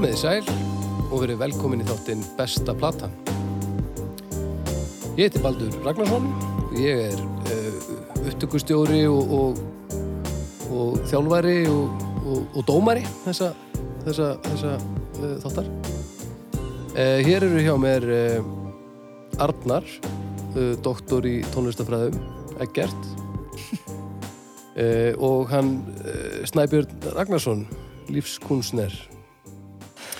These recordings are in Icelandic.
Komið þið sæl og verið velkomin í þáttinn Besta Platan. Ég heiti Baldur Ragnarsson, ég er uh, upptökustjóri og, og, og þjálfari og, og dómari þessa, þessa, þessa uh, þáttar. Uh, hér eru hjá mér Arnar, doktor í tónlistafræðum, Eggert uh, og hann Snæbjörn Ragnarsson, lífskunstner.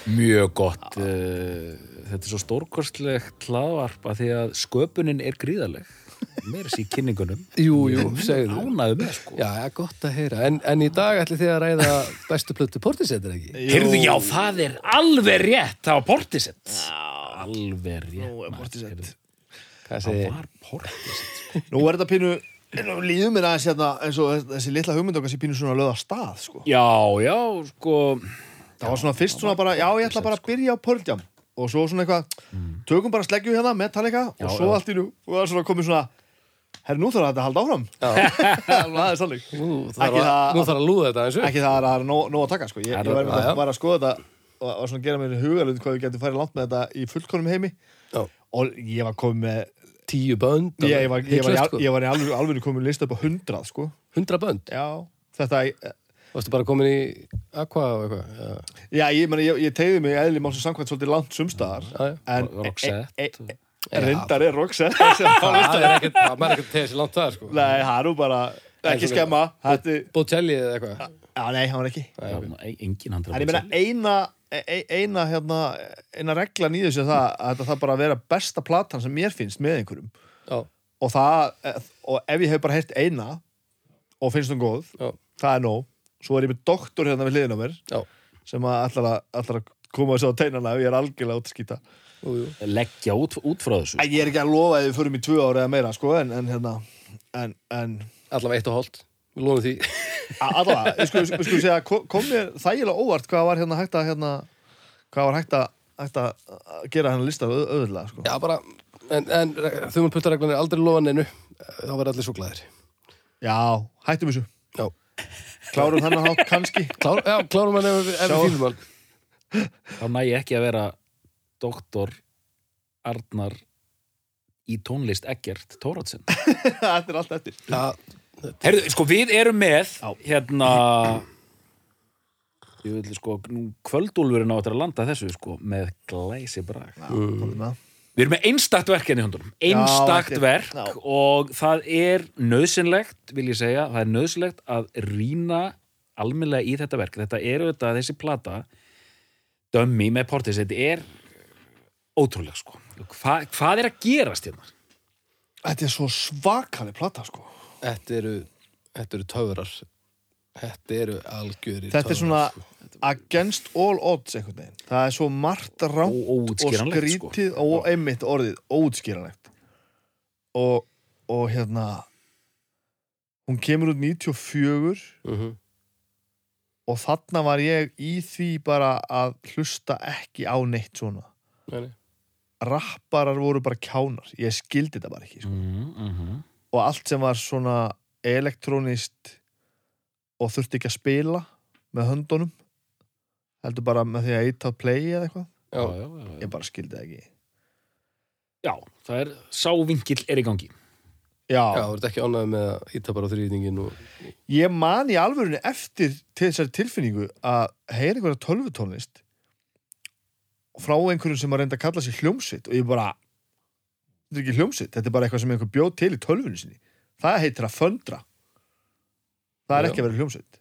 Mjög gott uh, Þetta er svo stórkostlegt hlaðvarp að því að sköpunin er gríðaleg Mér er sér kynningunum Jú, jú, segðu. Ánaðu með sko Já, já, gott að heyra. En, en í dag ætli þið að ræða bestu plötu Portisett, er ekki? Heyrðu, já, það er alveg rétt Það var Portisett Alveg rétt Nú er Portisett. Hvað Það segir? var Portisett sko. Nú er þetta pínu nú líður mér aðeins hérna eins og þessi litla hugmynd okkar sem pínu svona löða stað sko. Já, já, sko það var svona fyrst svona bara, já ég ætla bara að byrja á Pearl Jam og svo svona eitthvað tökum bara sleggju hérna, Metallica og svo allt í nú, og það er svona komið svona herri nú þarf þetta að halda áfram það er sannleik Nú þarf að, það- nú þarf að lúða þetta eins og. ekki það að það er nóg að taka sko. ég, var, að skoða þetta og var svona að gera mér hugalund hvað við getum farið langt með þetta í fullkonum heimi Já. og ég var komið með Tíu bönd. ég, var, ég, var, Hiklaust, ég, sko. í alveg, komið lista upp á hundrað sko. Hundra bönd. já, þetta Varstu bara komin í Aqua og eitthvað? Já, Já, ég, meni, ég, ég tegði mig eðli málsum samkvæmt svolítið langt sumstaðar en Roxette. e, e, e, reyndar er Roxette Það er ekkert, það er ekkert tegið sér langt það, sko. Nei, það er nú bara ekki skemma Bocelli eða eitthvað. Já, nei, hann var ekki Engin handra En ég meina eina e, e- eina, hérna, eina reglan í þessu það að þetta þarf bara að vera besta platan sem mér finnst með einhverjum Já, og það, e, og ef ég hef bara heyrt eina og finnst hún góð já, það er nóg, svo er ég með doktor hérna við hliðina á mér já. sem að allar að, allar að koma þessu á teinana ef ég er algjörlega út að skýta Jú, jú. Leggja út, út frá þessu Ég er ekki að lofa að við förum í tvö ára eða meira sko, en, en hérna en, en Allavega eitt og hálft. Við lónum því. a- allavega, við skulum við skulum segja kom mér þægilega óvart hvað var hérna hægt að hérna, hvað var hægt að, hægt að að gera hennar lista auð, auðvitað sko. Já, bara, en, en þumum puttareglan er aldrei lofa neinu. Þá verður allir svo glæðir. Já, hættum þessu Já. Klárum hennar hátt kannski Klár, já, klárum hann ef, við fýlum hann. Þá næ ég ekki að vera doktor Arnar í tónlist Eggert Tóratsen Þetta er allt eftir Já, Herðu, sko, við erum með Já. hérna ég vil sko nú kvöldúlfurinn á þetta að landa þessu sko með glæsi brag mm. Við erum með einstakt verk hérna í hundunum einstakt er- verk já. og það er nöðsynlegt vil ég segja, það er nöðsynlegt að rýna almennlega í þetta verk. Þetta er auðvitað þessi plata dömmi með portis þetta er ótrúlega sko. Hva, hvað er að gerast hérna? Þetta er svo svakalig plata sko. Þetta eru, þetta eru töfrar. Þetta eru algjörir Þetta er svona against all odds einhvern veginn Það er svo margt rámt og sko. skrítið og einmitt orðið óutskýranlegt og, og hérna hún kemur út 94 mm -hmm. og þarna var ég í því bara að hlusta ekki á neitt svona nei, rapparar voru bara kjánar ég skildi þetta bara ekki sko. Mm -hmm. og allt sem var svona elektrónist og þurfti ekki að spila með höndunum heldur bara með því að eitað play eða eitthvað? Já, já, já, já. ég bara skildi það ekki. Já, það er sávinkill er í gangi. já, Já, þú ert ekki ánægð með að íta bara á þrýðningin og... ég man í alvörunni eftir til þessari tilfinningu að heyra einhverja tölvutónlist frá einhverjum sem að reynda að kalla sér hljómsitt og ég bara þetta er ekki hljómsitt, þetta er bara eitthvað sem einhver bjóð til í tölvunni sinni. Það heitir að föndra. Það er Já. ekki að vera hljómsitt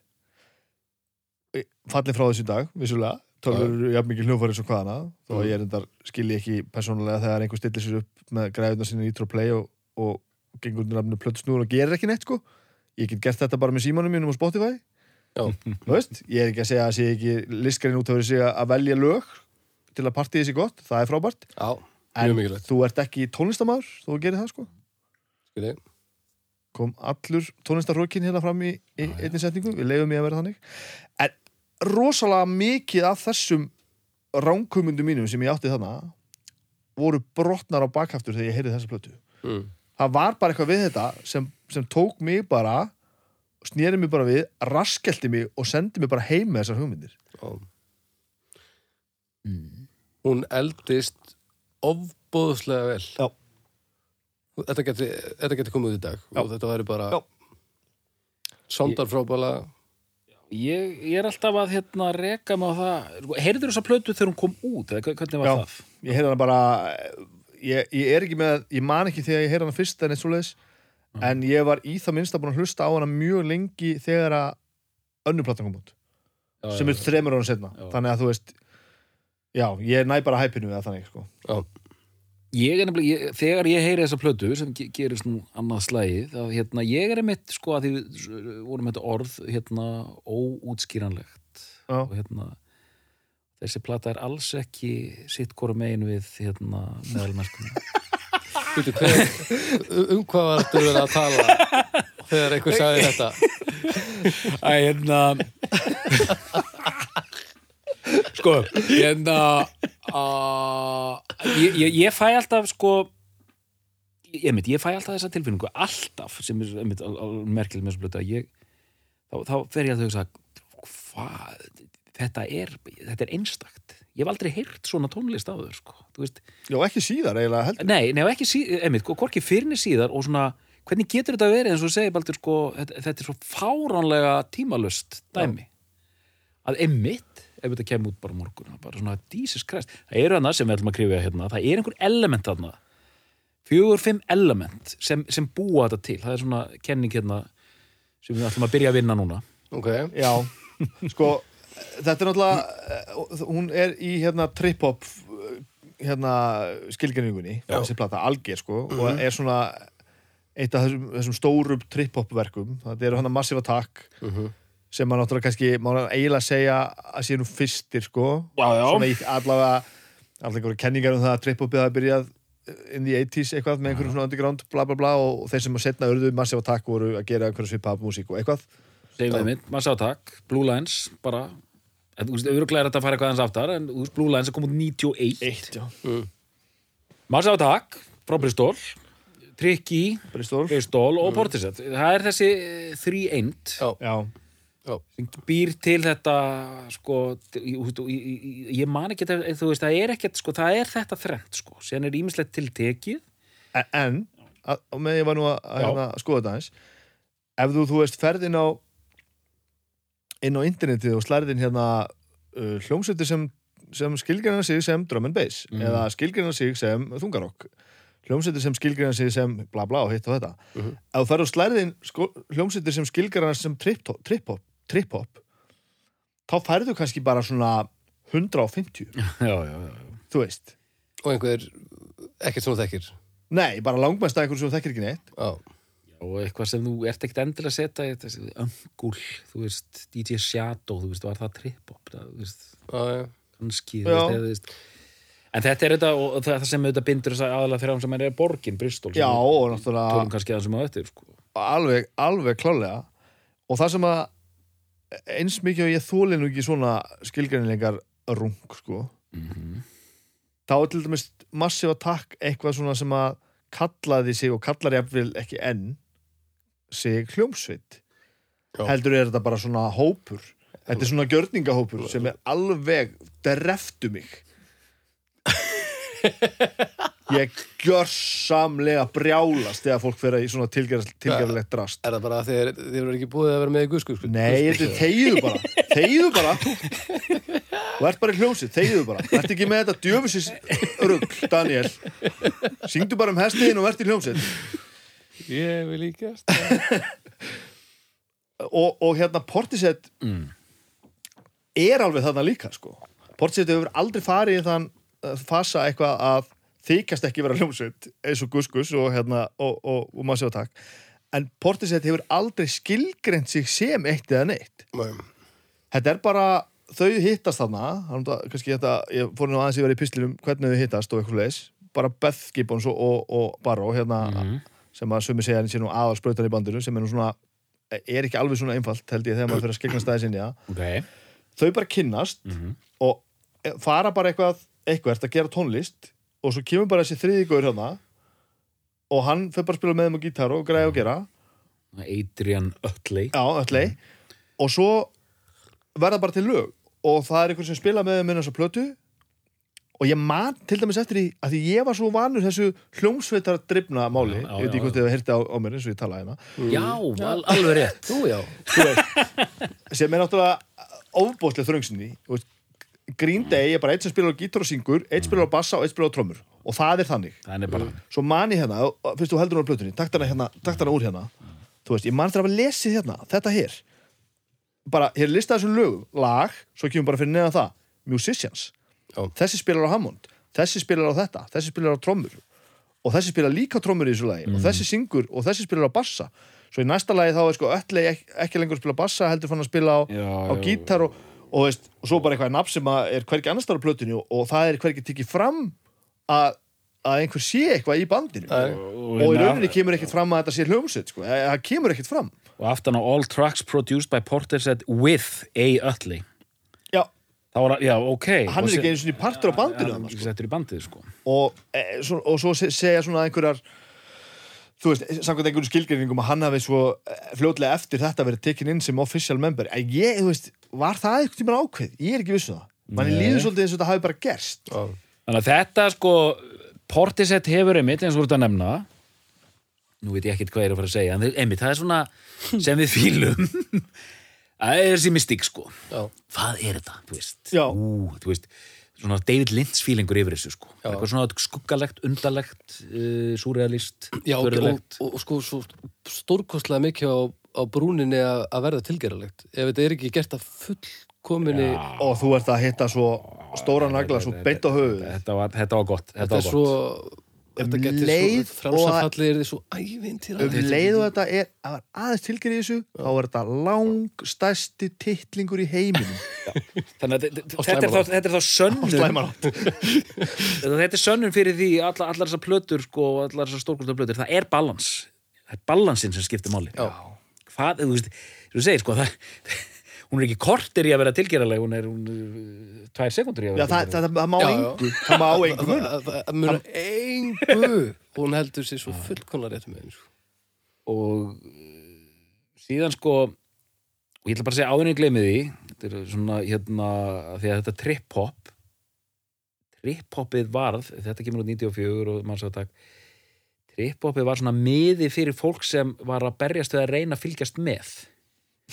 fallin frá þessu dag vissulega, tölvur eru jafn mikið hljómfæri eins og hvaðana, þó að Mm. ég reyndar skilji ekki persónulega þegar einhver stillir sér upp með græðuna sinni í Play og, og gengur undir nafninu plötu snúður og gerir ekki neitt sko. Ég get gert þetta bara með símanum mínum á Spotify. Veist, ég er ekki að segja að sé ekki liskarinn út að segja að velja lög til að partíði sé gott, það er frábært. Já, en þú ert ekki tónlistamæður þú gerir það sko. Skilji. Kom allur tónlistarrókin hérna fram í, í einni setningu, við leiðum ég að vera þannig. En rosalega mikið af þessum ránkumundum mínum sem ég átti þarna voru brotnar á bakhaftur þegar ég heyrði þessa plötu. Mm. það var bara eitthvað við þetta sem, sem tók mig bara snýri mig bara við, raskelti mig og sendi mig bara heim með þessar hugmyndir. Já. hún eldist ofbóðslega vel. Já. Þetta geti, þetta geti komið út í dag Já. og þetta væri bara Já. sondar frábæla Ég, ég er alltaf að hérna reka á það Heyrður þessa plötu þegar hún kom út eða hvernig var Já. það? ég heyrði hana bara ég, ég er ekki með, ég man ekki þegar ég heyrði hana fyrst en eitt svoleiðis en ég var í það minnsta búin að hlusta á hana mjög lengi þegar að önnuplattan kom út Já, sem já, er þremur árum setna Já. þannig að þú veist já, ég næ bara hæpinu við það þannig sko. Já, Ég er nefnilega, ég, þegar ég heyri þessa plötu sem ge- gerist nú annað slægið þá hérna, ég er einmitt sko að því við vorum þetta orð hérna óútskýranlegt. Já. og hérna þessi plata er alls ekki sitt hvora megin við hérna meðalmennskuna Býtu, hver, um hvað var þetta verið að tala? Þegar einhver sagði þetta. Æ, hérna Sko, hérna uh, ég, ég, ég fæ alltaf sko ég, einmitt, ég fæ alltaf þessa tilfinningu alltaf, sem er einmitt, al, al, merkileg með þessu blötu að ég þá, þá fer ég að þau hugsa hvað, þetta er þetta er einstakt, ég hef aldrei heyrt svona tónlist á þau, sko, þú veist. Já, ekki síðar eiginlega heldur. Nei, nei, og ekki síðar, einmitt, sko, hvorki fyrirni síðar og svona, hvernig getur þetta verið eins og þú segir Baldur, sko, þetta, þetta er svo fáránlega tímalust dæmi? Að einmitt, ef þetta kemur út bara morgun, bara svona, Jesus Christ. Það eru hana sem við ætlum að krifja hérna, það er einhver element þarna, fjögur, fimm element sem, sem búa þetta til. Það er svona kenning hérna sem við ætlum að byrja að vinna núna. Ok, já, sko þetta er náttúrulega hún er í hérna trip-hop hérna skilgjarningunni þessi plata, alger sko og er svona eitt af þessum, þessum stórum trip-hop verkum, þetta eru hann að Massive Attack sem maður náttúrulega kannski má eiginlega segja að sé nú fyrstir sko. Já, já. svona í allavega allavega einhverju kenningar um það að trip-hopið hafi byrjað in the 80s eitthvað með einhverjum svona underground bla bla bla og þeir sem að setna urðu Massive Attack voru að gera einhverju svipað músík og eitthvað. Mitt, maður sá takk, Blue Lines bara, þú veist, auðvitað er þetta að fara eitthvað hans aftar, en Blue Lines er komið 91 Eitt, já. Maður sá takk, frá Bristol Tricky, Bristol. Bristol og Portishead. Það er þessi þrý eind já, Já, sem býr til þetta sko, ég, man ekki þú veist, það er ekkert sko, það er þetta þrennt, sko, sen er ímislegt til tekið en, að, og með ég var nú að, að Já. hérna, skoða þetta aðeins ef þú, þú veist, ferð inn á inn á internetið og slærðin hérna uh, hljómsveitir sem, sem skilgræna sig sem drum and bass Mhm. eða skilgræna sig sem þungarokk hljómsveitir sem skilgræna sig sem bla bla og hitt og þetta Mhm. ef þú ferð og slærðin sko, hljómsveitir sem skilgræna sem trip-hop trip trip þá færðu kannski bara svona 150, já, já, já, þú veist. Og einhver ekkert svona þekkir? Nei, bara langmest að einhverju sem þú þekkir ekki neitt. Já, og eitthvað sem þú ert ekkert endilega að setja öngul, þú veist DJ Shadow, þú veist, var það trip-hop? Það, þú veist, já, já. kannski Já. þú veist, eða, þú veist. en þetta er þetta og það sem auðvitað bindur þess að aðalega þeirra sem er borgin, Bristol sem já, og náttúrulega tölum kannski aðeins um að eftir sko. alveg, alveg klálega og það sem að eins mikið og ég þóli nú ekki svona skilgrænilegar rung sko Mhm. þá er til dæmis massífa takk eitthvað svona sem að kallaði sig og kallar jafnvel ekki enn sig hljómsveit Já. heldur er þetta bara svona hópur þetta er svona gjörningahópur sem er alveg dreftu mig ég gjörsamlega brjálast þegar fólk fyrir í svona tilgerðilegt drast. Er það bara að þeir, þeir eru ekki búið að vera með í guðsku sko? Nei, þetta er þegiðu bara. Þegiðu bara. Þú ert bara í hljómsið, þegiðu bara. Ert ekki með þetta djöfusis rugg, Daniel Syngdu bara um hestiðin og ert í hljómsið Ég vil líka og, og hérna Portishead mm. er alveg þarna líka sko. Portishead hefur aldrei farið í þann uh, fasa eitthvað að þykast ekki vera hljómsveit eins og Gus Gus og, hérna, og, og, og maður séu takk. En Portishead hefur aldrei skilgreint sig sem eitt eða neitt. Þetta er bara þau hittast þarna kannski þetta, ég fór nú aðeins ég verið í pislinum hvernig þau hittast og eitthvað leis bara Beth Gibbons og, og, og Barrow hérna, Mhm. sem að sumi segja henni sé nú aðal sprautan í bandinu sem er nú svona er ekki alveg svona einfalt held ég þegar maður fyrir að skegna staði sinni ok. Þau bara kynnast Mhm. og fara bara eitthvað eitthvað að gera tónlist og svo kemur bara þessi þriði góður hérna og hann fyrir bara að spila með þeim á gítar og græða og gera. Adrian Utley. Já, öllei og svo verða bara til lög og það er einhver sem spila með á þessa plötu. Og ég man til dæmis eftir því að því ég var svo vanur þessu hljómsveitar drifna máli, Já, já, ég veit ekki já, hvort þið hefur heyrti á, á mér eins og ég talaði hérna. Já, al alveg rétt. Já, þú veist, sem er náttúrulega ofbóðslega þröngsinni þú veist, Green Day er bara eitt sem spilar á gítar og syngur eitt spilar á bassa og eitt spilar á trommur. Og það er þannig. Er bara svo man ég hérna, fyrst þú heldur hún á plötunni takt hana, hérna, takt hana úr hérna. Þú veist, ég man þegar að lesið hérna, þetta hér bara, hér listað þessum lögum lag, svo kemur bara fyrir neðan það. Musicians, Já. þessi spilar á Hammond þessi spilar á þetta, þessi spilar á trommur. Og þessi spilar líka trommur í þessu lagi og þessi syngur og þessi spilar á bassa. Svo í næsta lagi þá er sko öll ekki, lengur spila bassa, heldur fann að spila á, á gítar og, og, veist, og svo bara eitthvað nafn sem er hvergi annars þar á plötunni og, og það er hvergi tekið fram að, að einhver sé eitthvað í bandinu Nei. og í rauninni kemur ekkert fram að þetta sé hljómsveit sko. Það kemur ekkert fram Og aftan á all tracks produced by Portishead with A. Utley já, var, já, ok hann er ekki einu svona partur á bandinu Hann er sko. sko og, e, svo, og svo se- segja svona einhverjar þú veist, samkvæmt einhverjum skilgreiningum að hann hafi svo eh, fljótlega eftir þetta verið tekin inn sem official member. En ég, þú veist, var það eitthvað tíma ákveð ég er ekki vissu það, manni líður svolítið eins og þetta hafi bara gerst. Já, Þannig að þetta, sko Portishead hefur einmitt, eins og voru þetta að nefna Nú veit ég ekkert hvað ég er að fara að segja En einmitt, það er svona sem við fílum. Það er þessi mystík, sko. Já, Hvað er þetta, þú veist. Ú, þú veist Svona David Lynch fílingur yfir þessu, sko. Já. Eitthvað svona skuggalegt, undarlegt uh, Súrealist, já og, og, og, og sko svo stórkostlega mikið á, á brúninni að, að verða tilgeralegt ef þetta er ekki gert að fullkominni Já. og þú ert að hitta svo stóra nagla svo beint á höfuð Þetta var, þetta var gott Þetta, þetta er var svo gott Um leið ævintýra um leið og þetta er að aðeins tilgerð í þessu þá er þetta langstæsti titlingur í heiminum. Þannig að þetta er þá, hátt. þetta er er sönnun fyrir því allar, þessar plötur sko, og allar þessar stórkvæmsta plötur, það er balans. Það er balansin sem skiptir máli. Hvað, þú veist, þú segir sko það, hún er ekki kortir í að vera tilgeraleg hún er hún, er tvær sekundur í að Já, vera það, það, má engu. Það má engu það muna engu. Hún heldur sér svo fullkomlega rétt með henni sko. og uh, síðan sko og ég ætla bara að segja áður en ég gleymi því þetta er svona hérna því að þetta trip-hop. Trip-hopið varð þetta kemur út 94 og mann svo að takk trip-hopið var svona miði fyrir fólk sem var að berjast við að reyna að fylgjast með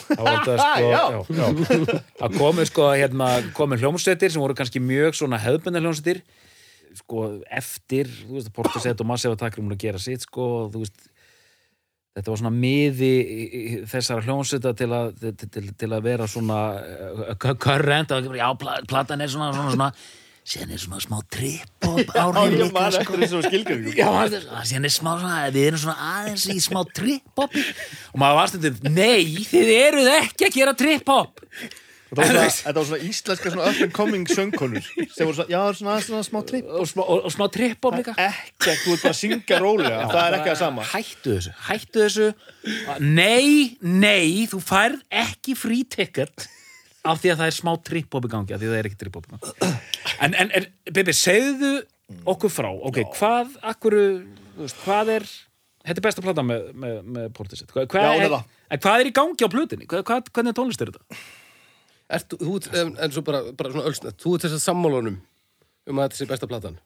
það var þetta sko Já. já, já. að komu sko hérna komu hljómsveitir sem voru kannski mjög svona hefðbundar hljómsveitir sko eftir, þú veist, Portisett og Massive Attack eru múin að gera sitt sko og þú veist þetta var svona miði þessara hljómsveita til að, til, til, til að vera svona uh, current, og já, pla, platan er svona, svona, svona síðan er svona smá trip-hop Já, áhrif líka, sko. Já, það síðan er smá svona, við erum svona aðeins í smá trip-hop. Og maður var stundum, nei, þið eruð ekki að gera trip-hop. Þetta var svona, svona íslenska svona up and coming söngkonur sem voru svona, já, svona, svona smá tripp og og, og smá trip-hop líka. Ekkert, þú ert bara að syngja rólega það er ekki að sama. Hættu þessu, hættu þessu. Nei, nei, þú færð ekki frí ticket af því að það er smá trip-hop í gangi af því að það er ekki trip-hop í gangi En, en, en Bibi, segðu okkur frá ok, hvað, akkur hvað er, þetta er besta plata með, með, með Portisett hvað, hvað, Já, er er, hvað er í gangi á plutinni? Hvað, hvernig tónlist er þetta? Ert, þú, en, en svo bara, bara svona ölsnett þú ert þess að sammálunum um að þetta sé besta platan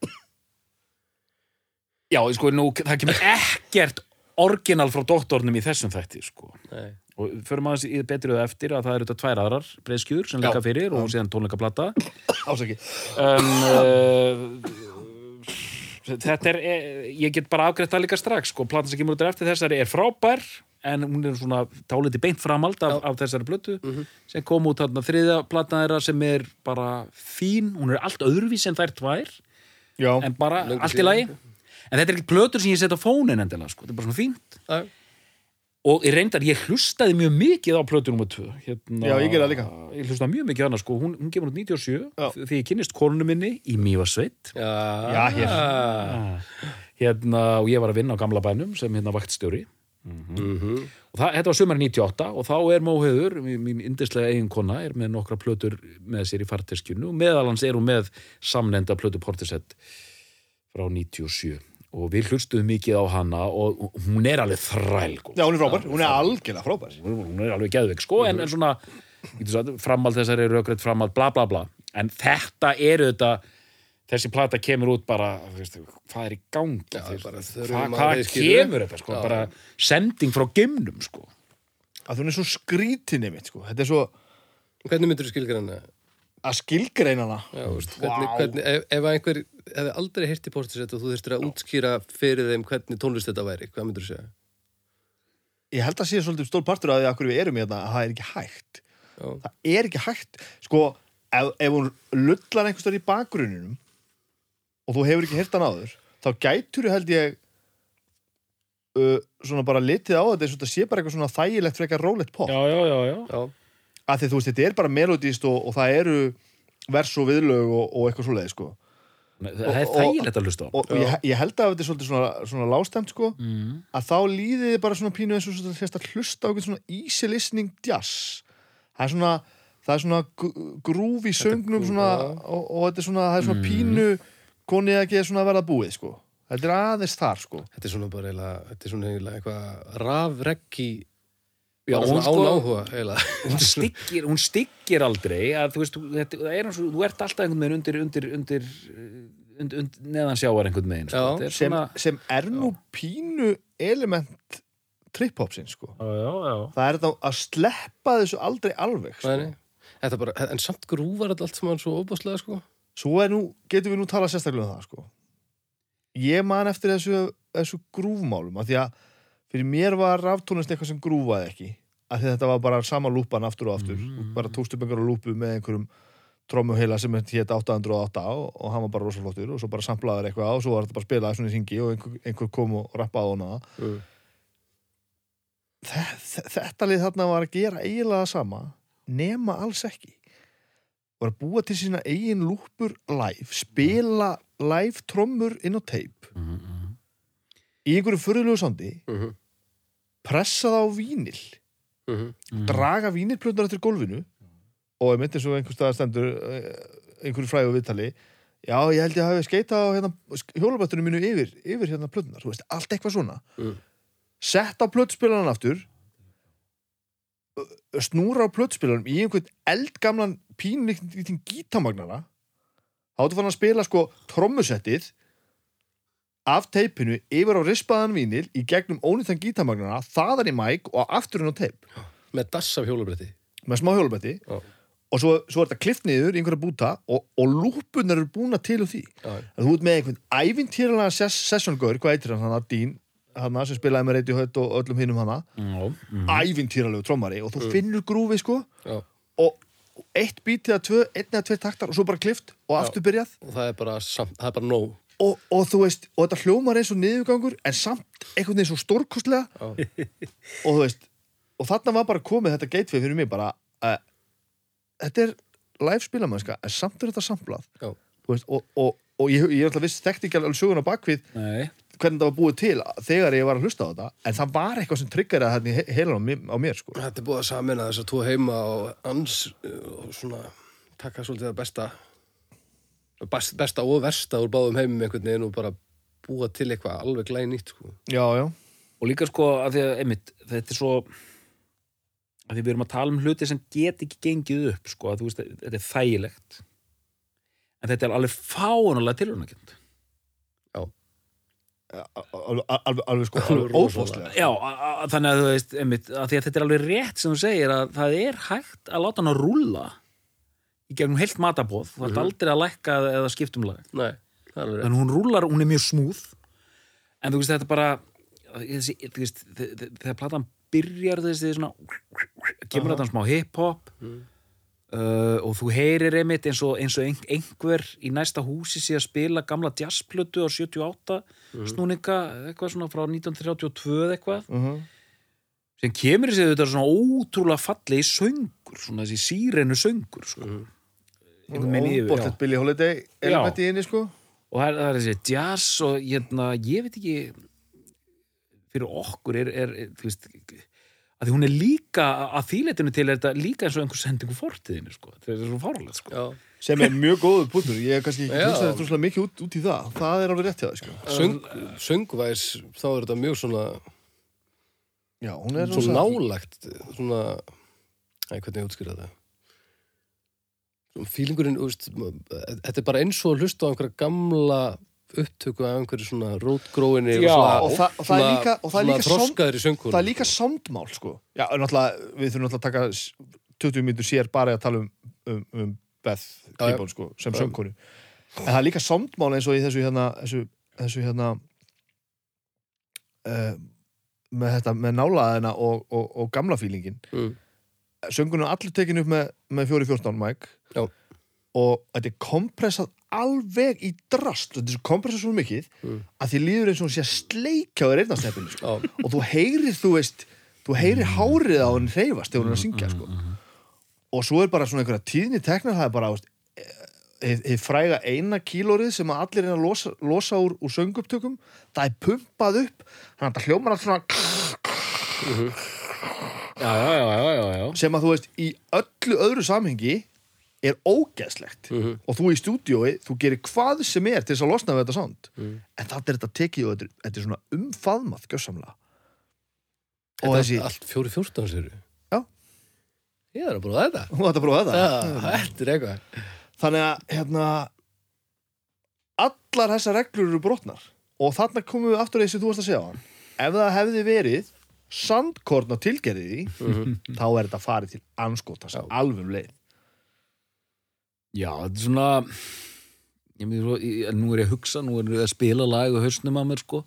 Já, sko, nú, það kemur ekkert orginal frá doktornum í þessum þætti, sko Nei. Og förum aðeins í betri og eftir að það eru þetta tvær aðrar breyðskjur sem leika fyrir og síðan tónleikaplata. Ásaki. Um, uh, þetta er eh, ég get bara afgreitt það líka strax sko, platan sem kemur út eftir þessari er frábær en hún er svona táliti beint framald af, af þessari plötu sem kom út þarna. Þriðja platan þeirra sem er bara fín, hún er allt öðruvís en þær tvær Já, en bara allt í lagi. en þetta er ekki plötur sem ég set á fónin endilega sko, þetta er bara svona fínt. Já. Og ég reyndar, ég hlustaði mjög mikið á plötu nummer 2 hérna, Já, ég gerði það líka. ég hlustaði mjög mikið á hana sko, hún, hún kemur út 97 Já. því ég kynnist konunu minni í Mývarsveit Já, Já, hér. hérna, og ég var að vinna á gamla bænum sem hérna vaktstjóri. Mhm. og það, þetta var sumar 98 og þá er Móhauður, mín, indislega eigin kona er með nokkra plötur með sér í farteskjunu og meðalans er hún með samnenda plötu Portisett frá 97 og við hlustuðum mikið á hana og hún er alveg þræl góð. já, hún er frábær, hún er algjörlega frábær hún er alveg geðveik sko en, en svona sagt, framald þessari rökrætt framald bla bla bla en þetta eru þetta þessi plata kemur út bara þú veist, hvað er í gangi Já, bara hvað, hvað kemur þetta sko, Já. bara sending frá geimnum sko að hún er svo skrítin einmitt sko. þetta er svo Hvernig myndir þú skilgreina? Að skilgreina hana Já, veist, hvernig, Vá. hvernig, ef, ef einhver hefði aldrei heyrt í Portisett og þú þurftir að útskýra fyrir þeim hvernig tónlist þetta væri, hvað myndir þú segja? ég held að sé svolítið stór partur af því að hverju við erum í þetta að það er ekki hægt Já, það er ekki hægt sko, ef, ef hún lullar einhvers í bakgrunninum og þú hefur ekki heyrt hann áður þá gætur held ég uh, svona bara litið á þetta eins og þetta sé bara eitthvað svona þægilegt frekar rólegt pop já, já, já, já. já, að því þú veist, þetta er bara melodíst og, og það eru vers og viðlög og, og eitthvað svoleið sko. Nei, það er þægilegt að hlusta á og, og ég, ég held að þetta er svolítið svona, svona lástemt sko, mm. að þá líðið þið bara svona pínu eins og svona, sérst að hlusta á eitthvað svona easy listening jazz það er svona það er svona grúf í söngnum svona, og, og þetta er svona, það er svona Mhm. pínu konið ekki svona að verða búið sko. þetta er aðeins þar sko. þetta er svona bara eiginlega, þetta er svona eiginlega eitthvað rafreggi Já, hún sko- áhuga hún styggir, hún styggir aldrei að þú veist, þetta, það er eins og þú ert alltaf einhvern veginn undir, undir, undir, undir, undir neðan sjáar einhvern veginn sko. Já, Þetta er sem, svona, sem er nú pínu element trip-hopsins sko. já, já, já. það er þetta að sleppa þessu aldrei alveg sko. Nei, nei. Þetta bara, en samt grúvar þetta allt saman svo óbúslega sko. svo er nú, getum við nú talað sérstaklega um það sko. ég man eftir þessu, þessu grúfmálum af því að fyrir mér var raftónlist eitthvað sem grúfaði ekki af því þetta var bara sama lúpan aftur og aftur Mm. bara tókst upp einhverju lúpu með einhverjum trómuheila sem hétt 808 og, og hann var bara rosalóttur og svo bara samplaður eitthvað og svo var þetta bara spilað svona í ringi og einhver, einhver kom og rappaði á hana Mm. Þe- þe- þetta lið þarna var að gera eiginlega sama nema alls ekki var að búa til sína eigin lúpur live, spila live trommur inn á teip Mm, mm. í einhverju fyrirlegu sandi Mhm, pressa það á vínil mhm. Mm. draga vínilplöndar eftir gólfinu og ég myndi eins og einhver staðar stendur eh, einhverju fræðu viðtali já, ég held ég hafi skeita á hérna, hjólabættunum mínu yfir, yfir hérna plöndar, þú veist, allt eitthvað svona Mm. sett á plötspilaran aftur snúra á plötspilaranum í einhvern eldgamlan pínlíktin gítamagnara þá áttu fann að spila sko trommusettið af teipinu yfir á rispaðan vínil í gegnum ónýttan gítamagnara þaðan í mæk og aftur inn á teip. Með dass af hjólabretti. Með smá hjólabætti Já. og svo, svo er þetta klift niður í einhverja búta og, og lúpunar eru búna til úr því. Að þú ert með einhvern ævintýralega ses sessjóngaur, hvað heitir hann, hann Dín hann sem spilaði með Radiohead og öllum hinnum hann Já, mm. ævintýralegu trommari og þú finnur grúfi sko. Já. og eitt bít eða tvö, einn eða tvei taktar og svo bara klift og Já. aftur byrjað. Og það er bara, samt, það er bara nóg og, og þú veist, og þetta hljómar eins og niðurgangur en samt einhvern veginn svo stórkostlega Já. og þú veist og þarna var bara komið þetta gateway fyrir mig bara að þetta er live spilamannska en samt er þetta samplað Já. Þú veist, og, og, og ég, ég er alltaf viss þekkt ekki alveg söguna bakvið Nei, hvernig það var búið til þegar ég var að hlusta á þetta en það var eitthvað sem tryggar að þetta á, mér- á mér sko. Þetta er búið að samina þess að tvo heima og ans og svona taka svolítið að besta best- besta og versta úr báðum heimum einhvern veginn og bara búa til eitthvað alveg glænýtt sko. já, já, og líka sko að því að, einmitt, þetta er svo að því við erum að tala um hluti sem get ekki gengið upp sko, að þú veist, þetta er þægilegt en þetta er alveg fánulega tilhörnakjönd alveg, alveg, alveg sko Alveg alveg rosalega. óbóðslega Já, þannig að þú veist, einmitt, að því að þetta er alveg rétt sem þú segir að það er hægt að láta hann að rúlla í gegnum heilt matabóð þú ert Mhm. aldrei að lækka eða skiptum lag Nei, en hún rúlar, hún er mjög smúð en þú veist, þetta bara þessi, þú veist, þe- þe- þegar platan byrjar þessi svona kemur þetta smá hip-hop Mm. uh, og þú heyrir einmitt eins og, eins og ein, einhver í næsta húsi sé að spila gamla jazzplötu á 78 snúninga, eitthvað svona frá 1932 eða eitthvað uh sem kemur þessi þetta svona ótrúlega fallegi söngur, svona þessi sírenu söngur sko. Mhm. Einhvern óbóðslegt Billy Holiday elementi í inni sko. Og það er, það er þessi jazz og hérna, ég veit ekki fyrir okkur er, er, þú veist að því hún er líka, að þýleitinu til er þetta líka eins og einhver sendingu fortiðinu sko. þetta er svo fárlega sko. Já, sem er mjög góður punktur. Ég hef kannski ekki Já. hlustað þetta svona mikið út, út í það. Það er alveg rétt hjá það sko. Söng, söngvæs þá er þetta mjög svona já, hún er svo rosa- nálagt svona Æ, hvernig ég útskýra þetta fílingurinn, veist, þetta er bara eins og að hlusta á einhverja gamla upptöku af einhverju svona rótgróinni og er líka som- þroskaður í söngur það er líka soundmál sko já, náttúrulega, við þurfum náttúrulega að taka s- 20 mínútur sér bara að tala um, um, um Beth. Gibbon sko, sem söngkonu en það er líka soundmál eins og í þessu hérna þessu, þessu hérna uh, með þetta með nálaðina og, og, og gamla fílingin mm. Söngunum allir tekin upp með, með 414 mic Já. og þetta er kompressað alveg í drast þetta er kompressað svo mikið Mm. að því líður eins og sé að sleikja á þér eyrnasteppinu sko. Og þú heyrir, þú veist þú heyrir hárið á henni hreyfast þegar er að syngja sko. og svo er bara svona einhverja tíðni teknar það er bara hið hið fræga eina kílórið sem að allir er að losa, losa úr, úr sönguptökum það er pumpað upp þannig að það hljómar allt svona já, já, já, já, já, já. sem að þú veist í öllu öðru samhengi er ógeðslegt. Mhm. og þú í stúdíói, þú gerir hvað sem er til þess að losna við þetta sound. Mhm. en það er þetta tekið og þetta þetta er svona umfaðmað gjössamlega og Þetta þessi, er allt fjóri fjórtán sér Já. Ég er að bróða þetta. Hún þetta prófa þetta? Já, þetta er eitthvað. Þannig að hérna allar þessar reglur eru brotnar. Og þarna komum við aftur að því sem þú varst að segja á hann. Ef það hefði verið sandkorn á tilgerði því Mhm. þá er þetta farið til anskotans Já. alveg um leið Já, þetta er svona ég með svo, ég, nú er ég að hugsa, nú er ég að spila lag og hausnum að mér sko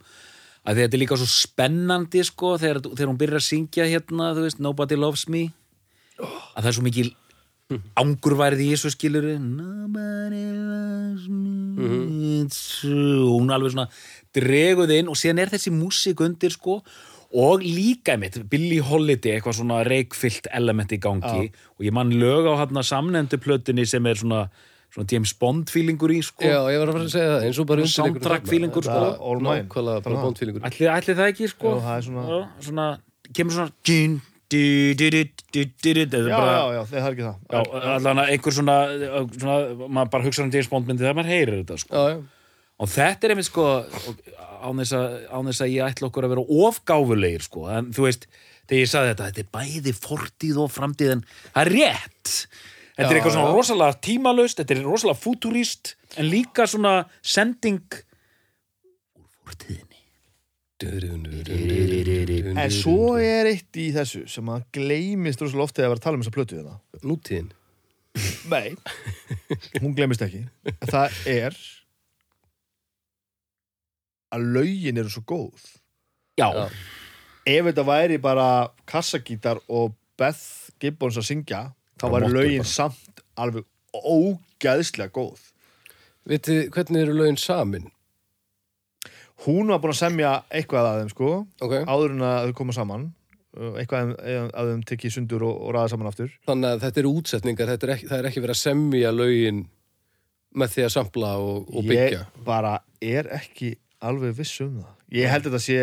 að þetta er líka svo spennandi sko þegar, þegar hún byrjar að syngja hérna þú veist, Nobody Loves Me að það er svo mikil angurværið í þessu skilur Nobody loves me It's true. hún alveg svona dreguð inn og síðan er þessi músík undir sko og líka mitt, Billie Holiday eitthvað svona reikfyllt element í gangi. Og ég man lög á hann samnefndu plötunni sem er svona, svona James Bond feelingur í sko. Já, ég var að fara að segja það eins og bara Soundtrack feelingur, sko. All mine. Bara bóndfílingur ætli, ætli það ekki sko? Já, það er svona- Já, svona kemur svona já, bara, já, já, það er ekki það. Já, allan að einhver svona, svona maður bara hugsa um James Bond myndi þegar maður heyrir þetta sko. Já, já og þetta er einmitt sko án þess, að, án þess að ég ætla okkur að vera ofgáfulegir sko en þú veist, þegar ég sagði þetta þetta er bæði fortíð og framtíð en það er rétt þetta er eitthvað svona rosalega tímalust þetta er rosalega futurist en líka svona sending úr fortíðinni En svo er eitt í þessu sem að gleymist rosalega oft þegar að vera að tala um þessa plötu þetta. Nútíðin Nei, hún gleymist ekki. Það er að lögin eru svo góð. já, Já. Ef þetta væri bara kassagítar og Beth Gibbons að syngja, þá væri bara. samt alveg ógæðslega góð. Vitið, hvernig eru lögin samin? Hún var búin að semja eitthvað að þeim, sko, Ok, áður en að þau koma saman. Uh, Eitthvað að- að þeim tekið sundur og, og ræða saman aftur. þannig að þetta eru útsetningar þetta er ekki, það er ekki verið að semja lögin með því að sampla og, og byggja Ég bara er ekki alveg viss um það. Ég held þetta sé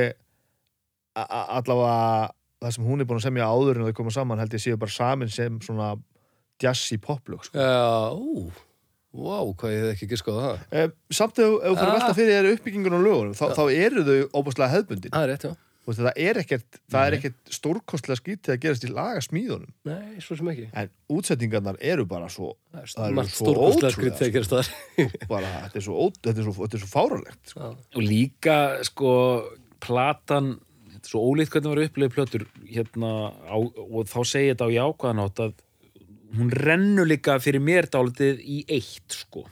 allavega það sem hún er búin að semja áður en þau koma saman held ég séu bara samin sem svona jazzy poplög sko. Já, ú, vá, hvað ég hef ekki giskað á það eh, Samt ef þú fyrir að velta Ah. fyrir þér uppbyggingun og lögunum þá, þá eru þau óbúslega hefðbundin Það er rétt, já veist, það er ekkert, það er ekkert stórkostlega skítið að gerast í lagasmíðunum Nei, svo sem ekki. En útsetningarnar eru bara svo Það Það er eru margt svo ótrúlega, það bara, þetta er svo, er svo, er svo fáralegt sko. og líka sko platan þetta er svo ólíkt hvernig var upplifið plötur hérna á, og þá segi þetta á jákvæðanátt að hún rennur líka fyrir mér dálítið í eitt sko.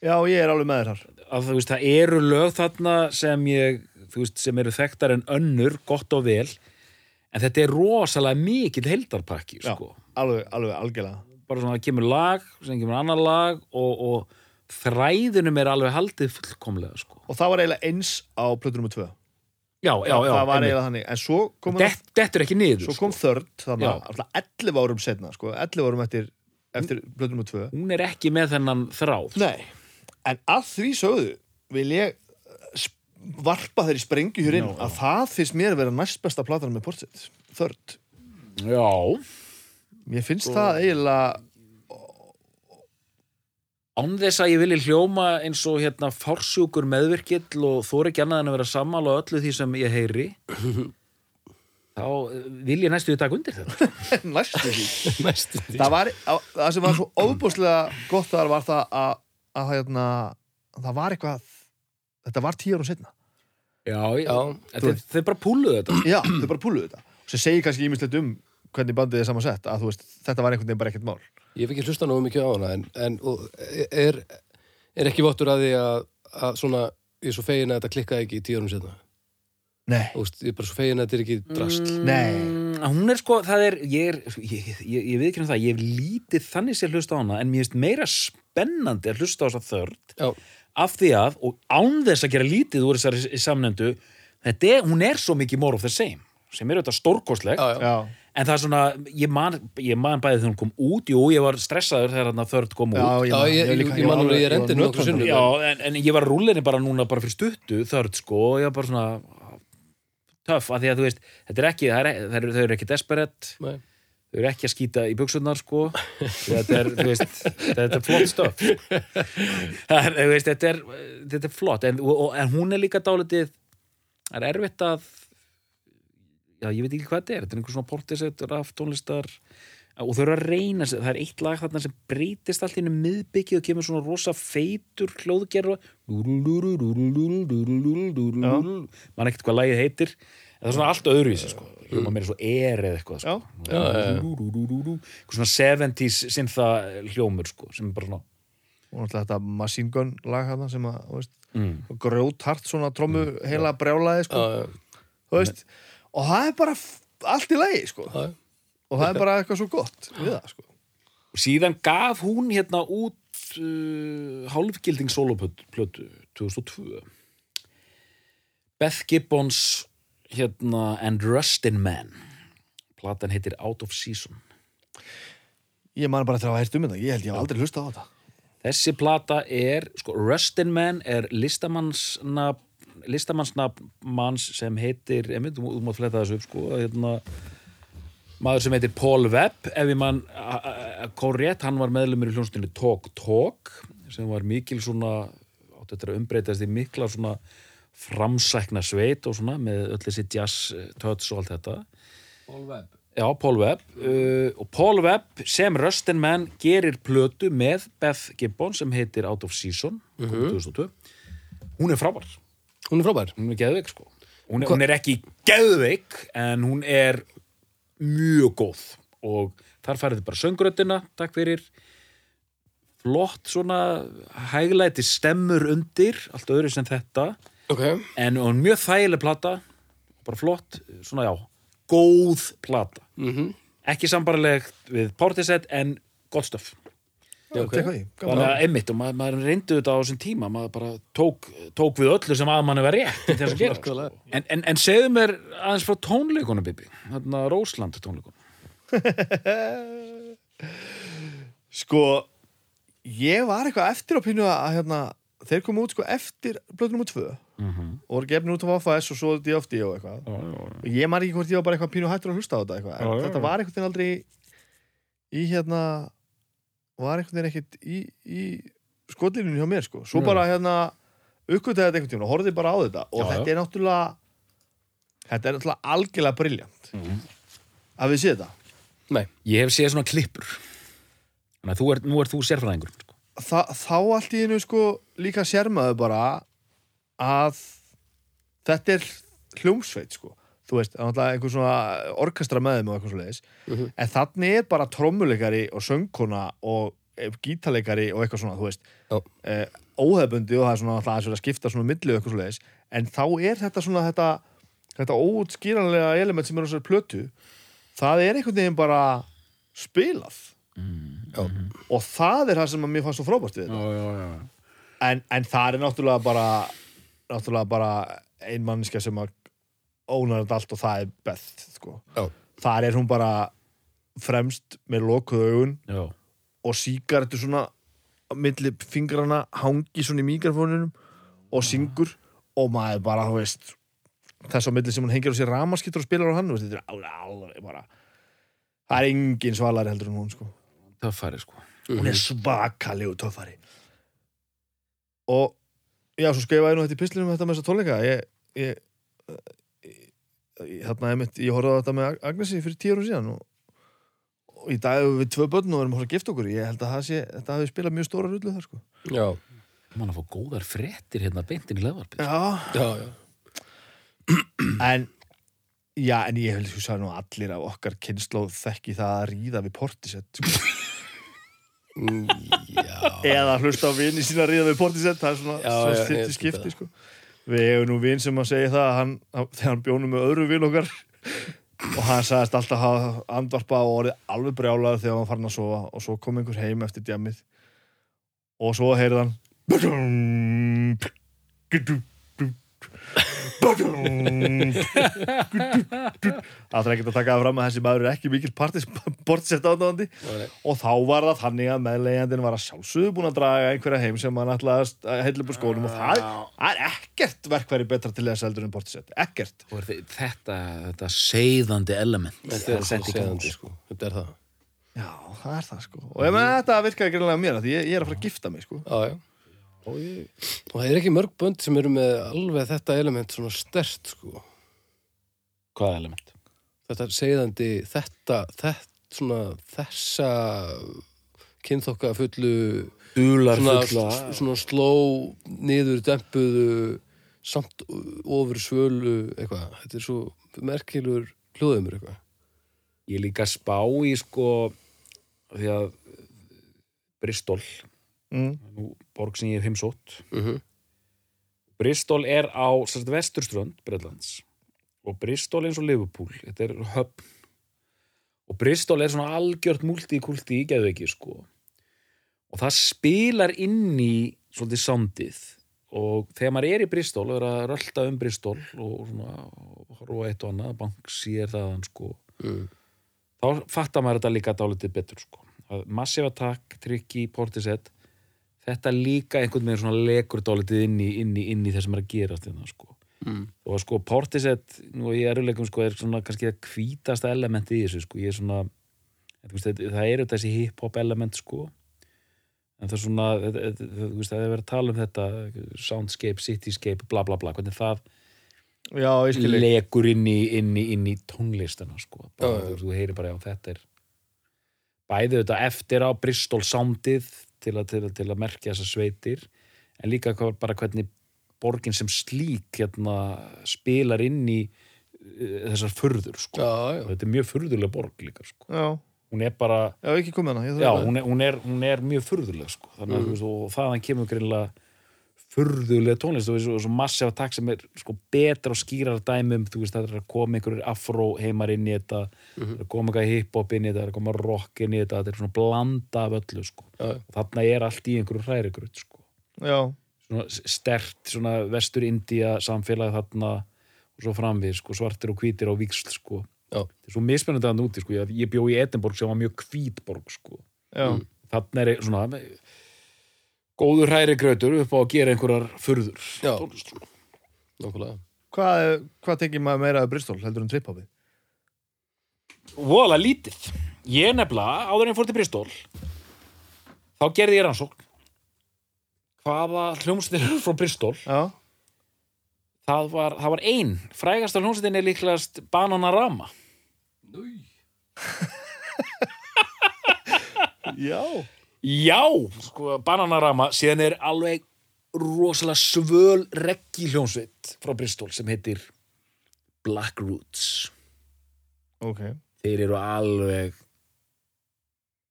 Já, ég er alveg með þér þar. Að þú veist, það eru lög þarna sem ég, veist, sem eru þekktar en önnur, gott og vel en þetta er rosalega mikill heildarpakki, Já. sko. alveg, alveg algjörlega. Bara svona það kemur lag, sem kemur annar lag og, og þræðunum er alveg haldið fullkomlega, sko. Og það var eiginlega eins á plötu nr. 2 já, já, já, það var eiginlega þannig, en svo kom, Dett, dettur ekki niður, svo kom þörd þannig að alltaf 11 árum setna sko, 11 árum eftir, eftir plötu nr. 2 sko hún er ekki með þennan þráð. Nei, en að því sögðu vil ég varpa þeirri sprengju hér inn Já, já. að það finnst mér að vera næst besta platan með Portsett, þörd já, mér finnst það eiginlega án þess að ég vilji hljóma eins og hérna fársjúkur meðvirkill og þóri ekki annað en að vera sammála á öllu því sem ég heyri þá eh, vil ég næstu í dag undir þetta næstu því Næstu því. það, var, á- það sem var svo óbúslega gott þar var það að, að, hérna, að það var eitthvað þetta var tíu árum setna Já, já, þeir bara púluðu þetta. Já, þau bara púluðu þetta. Sem segir kannski ímislegt um hvernig bandið er saman sett að þú veist, þetta var einhvern veginn bara ekkert mál. Ég hef ekki hlusta nógu mikið á hana en, en og er, er ekki vottur að því að, að svona, ég er svo fegin að þetta klikkaði ekki í tíu árum setna. nei, Þú veist, ég er bara svo fegin að þetta er ekki drast. Nei. mm, Hún er sko, það er Ég, er, ég, ég, ég við ekki um það, ég hef lítið þannig sér hlusta á hana, en mér finnst meira spennandi að hlusta á þessa þörd Já, af því að, og án þess að gera lítið úr þessari samnefndu þetta er, hún er svo mikið more of the same sem er auðvitað já, en það er svona, ég man, ég man bæði þegar hún kom út, jú, ég var stressaður þegar hann þörd kom út. já, Já, ég- líka- ég man var alveg, ég rendi sinnum. Já, en, en ég var rúlinni bara núna bara fyrir stuttu þörd sko og ég var bara svona töff, af því að þú veist þetta er ekki, það er, það er, eru ekki desperate. Nei. Þau eru ekki að skýta í buksunar sko. Þetta er, veist, þetta er flott stöf þetta er þetta er flott, en, og, en hún er líka dálítið, það er erfitt að já, ég veit ekki hvað þetta er. Þetta er einhver svona portisett, raf, tónlistar. Og þau eru að reyna það er eitt lag þarna sem breytist allt í hennu miðbyggi og kemur svona rosa feitur hljóðgerð mann ekkert hvað lagið heitir það er svona allt öðruvísi sko. hljóma meira svo er eða eitthvað sko. Eitthvað svona 70s syntha hljómur sko, sem er bara svona og náttúrulega þetta Machine Gun lag hana sem að, veist, mm. grjóthart svona trommu heila brjálaði, sko, þú veist og það er bara allt í lagi, sko. Já. og það er bara eitthvað svo gott við það, sko. Og síðan gaf hún hérna út uh, hálfgilding soloplötu 2002 Beth Gibbons hérna And Rustin Man. Platan heitir Out of Season. Ég man bara eftir að hægt um þetta, ég held ég hef aldrei hlustað á þetta. Þessi plata er, sko, Rustin Man er listamannsnafn listamannsnafn manns sem heitir, ég myndi, þú mátt fletta þessu upp, sko, hérna, maður sem heitir Paul Webb, ef ég mann korrétt, hann var meðlumur í hljónstunni Talk Talk, sem var mikil svona, að umbreytast í mikla svona framsækna sveit og svona, með öll þessi jazz eh, touch og allt þetta. Já, Paul Webb uh, og Paul Webb sem Rustin Man gerir plötu með Beth Gibbon sem heitir Out of Season mm 2002 hún er frábær, Hún er frábær. hún er geðveik sko. Hún er, hún er ekki geðveik en hún er mjög góð. Og þar færið þið bara söngröddina takk fyrir. Flott svona hæglæti stemmur undir, allt öðru sem þetta Ok. en hún er mjög þægileg plata bara flott, svona já góð plata Mm ekki sambarlegt við Portishead en gott stöf Já, ok. Tek það í, gaman. þannig að einmitt og maður, maður reyndi þetta á þessum tíma maður bara tók, tók við öllu sem að manni var rétt til þess að gera Nákvæmlega. en, en, en segðu mér aðeins frá tónleikunum Bibi, þarna Rósland tónleikunum Sko, ég var eitthvað eftir á pínu að hérna, þeir komu út sko eftir blötu nummer tvö og voru gefnir út á FS og svo DFD og eitthvað já, já, og ég man ekki hvort ég var bara eitthvað pínu hættur að hlusta á þetta eitthvað en Já, já, þetta já. var veginn aldrei í, hérna var veginn ekkert í, í skotlínunni hjá mér sko svo bara hérna uppgötaði þetta einhvern tímann og horfði bara á þetta og Já, þetta já. er náttúrulega þetta er náttúrulega algjörlega briljant Mhm. að við séð þetta Nei. ég hef séð svona klippur þannig að þú er, nú er þú sérfræðingur sko. Þa, þá allt í einu sko líka sérmaðu bara að þetta er hljómsveit sko þú veist, það er náttúrulega einhver svona orkestra með þeim og eitthvað svo leiðis Mhm. en þannig er bara trommuleikari og söngkona og eh, gítarleikari og eitthvað svona, þú veist Já. eh, óhefbundi og það er svona alltaf aðeins verið að skipta svona milli og eitthvað svo leiðis en þá er þetta svona þetta þetta óutskýranlega element sem er á þessari plötu það er einhvern veginn bara spilað Já. og það er það sem að mér fannst svo frábært við þetta já, já, já. en, en það er náttúrulega bara náttúrulega bara ein manniska sem að ónar þetta allt og það er best sko. Þar er hún bara fremst með lokuð augun já. og sígarettu svona á milli fingrana hangi svona í mikrofónunum og syngur og maður bara, þú veist þess á milli sem hún hengir á sér ramaskittur og spilar á hann veist, þetta er alveg, bara það er engin svalari heldur en hún sko færi sko hún er svakalegu töffari og já, svo skrifaði ég nú þetta í pislinum þetta með þessa tónleika. Ég, ég, ég, einmitt, ég horfði á þetta með Ag- Agnesi fyrir tíu árum síðan og, og í dag hefur við tvö börn og erum að gifta okkur. Ég held að það sé, þetta hafi spilað mjög stóra rullu þar sko. Já, mann að fá góðar fréttir hérna beintin í leðvarpið. Já, já, já. en já, en ég held að nú allir af okkar kynnslóð þekki það að ríða við portisett sko. Eða hlusta á vini sína að ríða við portisett það er svona, svona ég skipti sko. við hefum nú vin sem að segja það að hann, þegar hann bjónum með öðru vin okkar. Og hann sagðist alltaf að andvarpa og orðið alveg brjálaður þegar hann farin að sofa. Og svo kom einhver heim eftir djamið og svo heyrði hann Það er ekkert að taka það fram að þessi maður er ekki mikil partis portisett ánáðandi Nei. og þá var það þannig að meðlegjandinn var að sjálfsögðu búin að draga einhverja heim sem hann ætlaði að heilla upp úr skónum og það, er ekkert verkværi betra til þess heldur en portisett, ekkert er þetta, þetta seiðandi element þetta er segðandi, sko. Þetta er það. Já, það er það sko og ég meina þetta virkaði greinlega mér af því ég, ég er að fara að gifta mig sko Já, já. Og, ég, og það er ekki mörg bönd sem eru með alveg þetta element svona stert, sko. hvaða element? Þetta er segðandi, þetta, þetta, svona, þessa kynþokka fullu, svona, svona sló, niður, dempuðu, samt ofur svölu, eitthvað. Þetta er svo merkilur hljóðumur, eitthvað. ég líka spá í sko því að Bristol, mm. borg sem ég hef heimsótt. Mm Bristol er á sérst, vesturströnd Breitlands og Bristol eins og Liverpool, þetta er höfn. Og Bristol er svona algjört multikulti í geðveiki sko. Og það spilar inn í svolítið samdið og þegar maður er í Bristol og er að rölda um Bristol og svona horfa eitt og annað, Banksy er þaðan sko Mm. þá fattar maður þetta líka dálítið betur sko. að Massive Attack, Tricky, Portishead þetta líka einhvern veginn svona lekur dálítið inn í, inn í, inn í það sem er að gerast hérna, sko. Mm. og sko Portishead nú í eruleikum sko er svona kannski að hvítasta elementi í þessu sko. ég er svona þú veist, þetta- það eru þessi hip-hop element sko en það er svona þetta- þetta- þú veist, það er verið að tala um þetta soundscape, cityscape, bla bla bla hvernig það Já, ég lekur inn í, inn í, inn í tónlistana sko. bara, þú, heyrir bara já þetta er bæði þetta eftir á Bristol soundið til að, til, að, til að merkja þessar sveitir en líka bara hvernig borgin sem slík hérna, spilar inn í uh, þessar furður sko. Já, já. þetta er mjög furðuleg borg líka sko. Hún er bara já hana hún er, hún er, hún er mjög furðuleg sko. þannig að Mm. þaðan kemur greinlega furðuleg tónlist og svo, svo massífa takk sem er sko betra og skýrar dæmum, þú veist, það er að koma einhverjur afró heimar inn í þetta Mhm. það er að koma eitthvað hiphop inn í þetta, það er að koma rock inn í þetta, þetta er svona blanda af öllu sko. Og þarna er allt í einhverju hrærigrut sko. Já, svona stert, svona vestur India samfélag þarna og svo framvið, sko, svartir og hvítir á víksl sko. Já. þetta er svo mismunandi að núti sko. ég, ég bjó í Edinborg sem var mjög hvítborg sko já, Mm. þarna er svona góður hræri grötur upp á að gera einhverjar furður Já. Sko. nákvæmlega. Hvað, hvað tekið maður meira af Bristol heldur en trip-hopið? voðalega lítið ég nefnilega, áður en fór til Bristol þá gerði ég rannsókn hvaða hljómsveitir eru frá Bristol Já, það var, það var ein frægasta hljómsveitin er líklegast Bananarama já já, sko, Bananarama síðan er alveg rosalega svöl reggi hljómsveit frá Bristol sem heitir Black Roots. Ok. Þeir eru alveg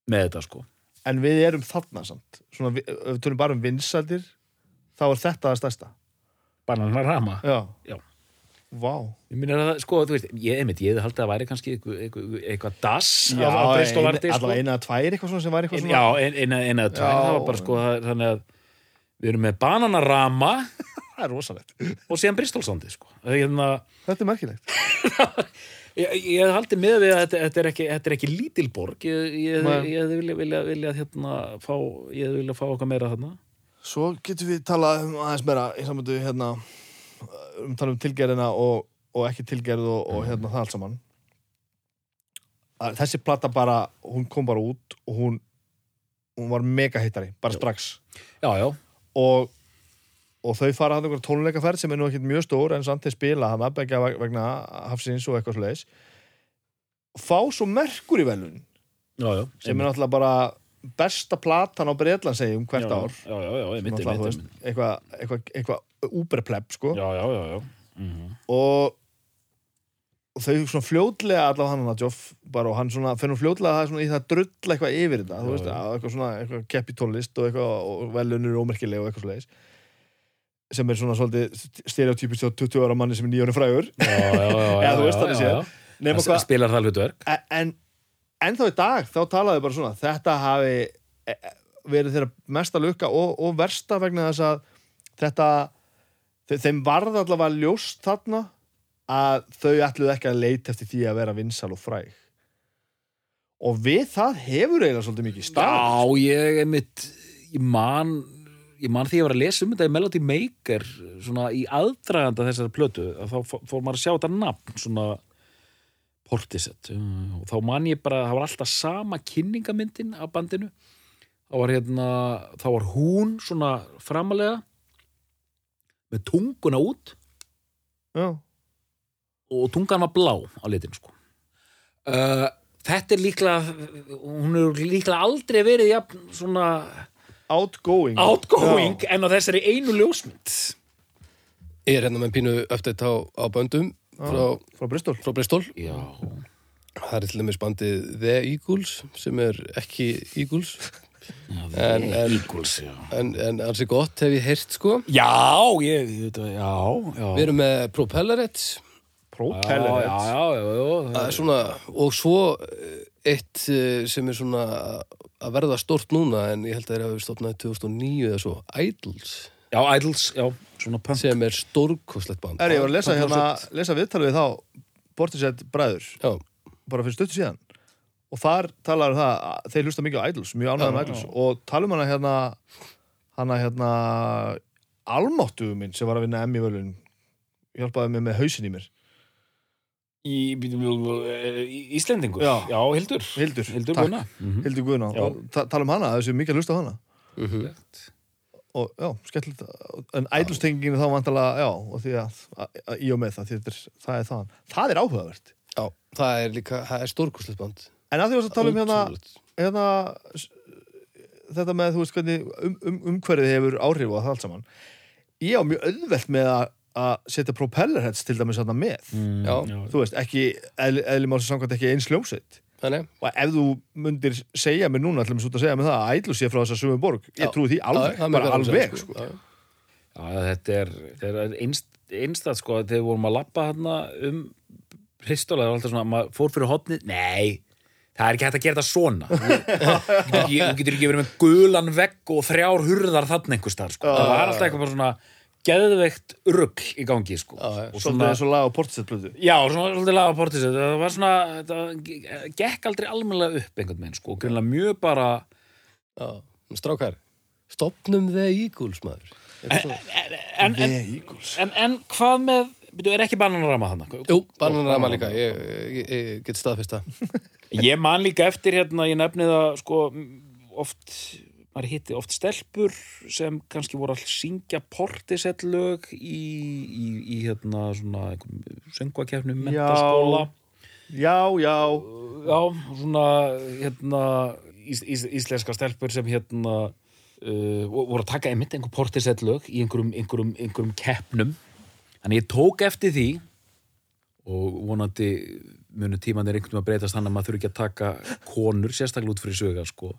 með þetta sko. En við erum þarna samt. Svona, við, við tölum bara um vinsældir þá er þetta það stærsta. Bananarama? Já, Já. Vá Ég minna að, sko, þú veist, ég, einmitt, ég haldið að það væri kannski eitthvað, dass Já, af, af Bristol ein, arti, sko. allavega eina eða tvær eitthvað svona sem var eitthvað svona já, ein- eina, eina eða tvær, Já. það var bara sko, það, þannig að við erum með bananarama Það er rosalegt og síðan Bristol-sandið, sko. Hérna, Þetta er merkilegt ég, ég haldið með við að þetta, þetta, er ekki, þetta er ekki lítil borg, ég, ég, Nei. ég hefði vilja, vilja, vilja, hérna, fá, ég hefði vilja fá okkar meira þarna. Svo getum við talað um aðeins meira í samöndu hérna um tala um tilgerðina og, og ekki tilgerð og, og hérna það allt saman. Að þessi plata bara hún kom bara út og hún hún var mega hittari, bara strax. Já, já, og og þau fara hann einhver tónleikaferð sem er nú ekkert mjög stór en samt þeir spila hann aðbækja vegna hafsins og eitthvað svoleiðis. Fá svo merkur í velun já, já, sem er náttúrulega bara besta platan á Breitland segjum hvert já, ár. já, já, eitthvað eitthva, eitthva úberplepp sko. Já. Mhm. og, og þau svona fljótlega allavega hann að Joff bara og hann svona fyrir nú fljótlega það svona í það drull eitthvað yfir þetta veist, eitthvað svona eitthvað keppi tónlist og og velunur ómerkileg og eitthvað svoleiðis sem er svona svolítið stereotypist á 20 ára manni sem er nýjónu frægur. Já, þú veist þannig séð. spilar það hlutverk? En, en, þá í dag þá talaðu bara svona þetta hafi e, e, verið þeirra mesta lukka og, og versta vegna þess að þetta þe- þeim varð allavega ljóst þarna að þau ætluðu ekki að leita eftir því að vera vinsal og fræg. Og við það hefur eiginlega svolítið mikið stað Já, ég einmitt ég man, ég man því að ég var að lesa um þetta í Melody Maker svona í aðdraganda þessari plötu að þá fó- fór maður að sjá þetta nafn svona Portisett og þá man ég bara, það var alltaf sama kynningamyndin af bandinu. Þá var hérna, þá var hún svona framalega með tunguna út. Já. og tungan var blá á litin sko. uh, þetta er líklega hún er líklega aldrei verið jafn svona outgoing. Outgoing en á þessari einu ljósmynd. Ég er hérna með pínu update á, á böndum frá, frá Bristol. frá Bristol. já, Það er til dæmis bandið The Eagles sem er ekki Eagles. Já En- en- Eagles, en, en alls er gott hef ég heyrt sko. já, ég, að, já, já. Við erum með Propellerheads Propeller já, já, já, já, Það er svona, og svo eh, eitt eh, sem er svona að verða stort núna en ég held að þeir hafi stofnað 2009 eða svo Idols. Já, Idols, já, sem er stórkostlegt band. Er ég var að lesa, hérna, lesa viðtalið við þá Bortisett bræður. Já, bara fyrir stuttu síðan. Og þar talar um það að þeir hlusta mikið á Idols mjög ánægða með Já, Idols. Og tala um hana hérna hana hérna almáttu minn sem var að vinna Emmy völun hjálpaði mig með hausin í mér. Í, í Íslendingur? Já. já Hildur. Hildur, Hildur Já. og ta tala um hana, þessu mikið hlusta á hana. Mhm. Og já, skemmtilegt. En Idols tenginginu þá vantalega, já og því að, að, í og með það, því þetta er, það er það það er áhugavert. Já það er líka, það er stórkostlegt band. En að því að tala um hérna hérna þetta með þú veist hvernig um, um, umhverfið hefur áhrif á það allt saman. Ég á mjög auðvelt með að, að setja propellerheads til dæmis þarna með. Mm, Já. þú veist, ekki, eðli, eðli máls samkvæmt ekki eins hljómsveit Þannig, og ef þú myndir segja mér núna ætlum við að segja mér það að ætlu sé frá þessa sömu borg ég trúi því alveg, Já, bara að alveg sko. Já, já. Já, þetta er, er einst, einstætt sko, þegar við vorum að lappa hérna um Pristóla, það var alltaf svona, maður fór fyrir hotnið, nei, það er ekki hægt að gera þetta svona. Þú getur ekki, verið með gulan vegg og þrjár hurðar þannig einhvers staðar, sko. Það var alltaf eitthvað bara svona geðveikt rugg í gangi, sko. Já. Og svolítið eins og lag á portisettblöðu Já, svona svolítið laga portis það var svona, þetta gekk aldrei almennilega upp einhvern veginn, sko, greinlega mjög bara Já, strákar Stopnum The Eagles, maður það en, en, en, en hvað með byrju, er ekki bananarama þannig? Jú, bananarama líka, ég, ég, ég get staðfist það Ég man líka eftir hérna, ég nefni það sko oft, maður hitti oft stelpur sem kannski voru að syngja portisellög í, í, í hérna svona söngvakefnum mentaskóla já, já, Já, svona hérna ís, ís, íslenska stelpur sem hérna uh, voru að taka einmitt einhver portisellög í einhverjum, einhverjum, einhverjum keppnum. Þannig ég tók eftir því og vonandi munu tímanir einhvern veginn að breytast þannig að maður þurfi ekki að taka konur sérstaklega út fyrir söga sko.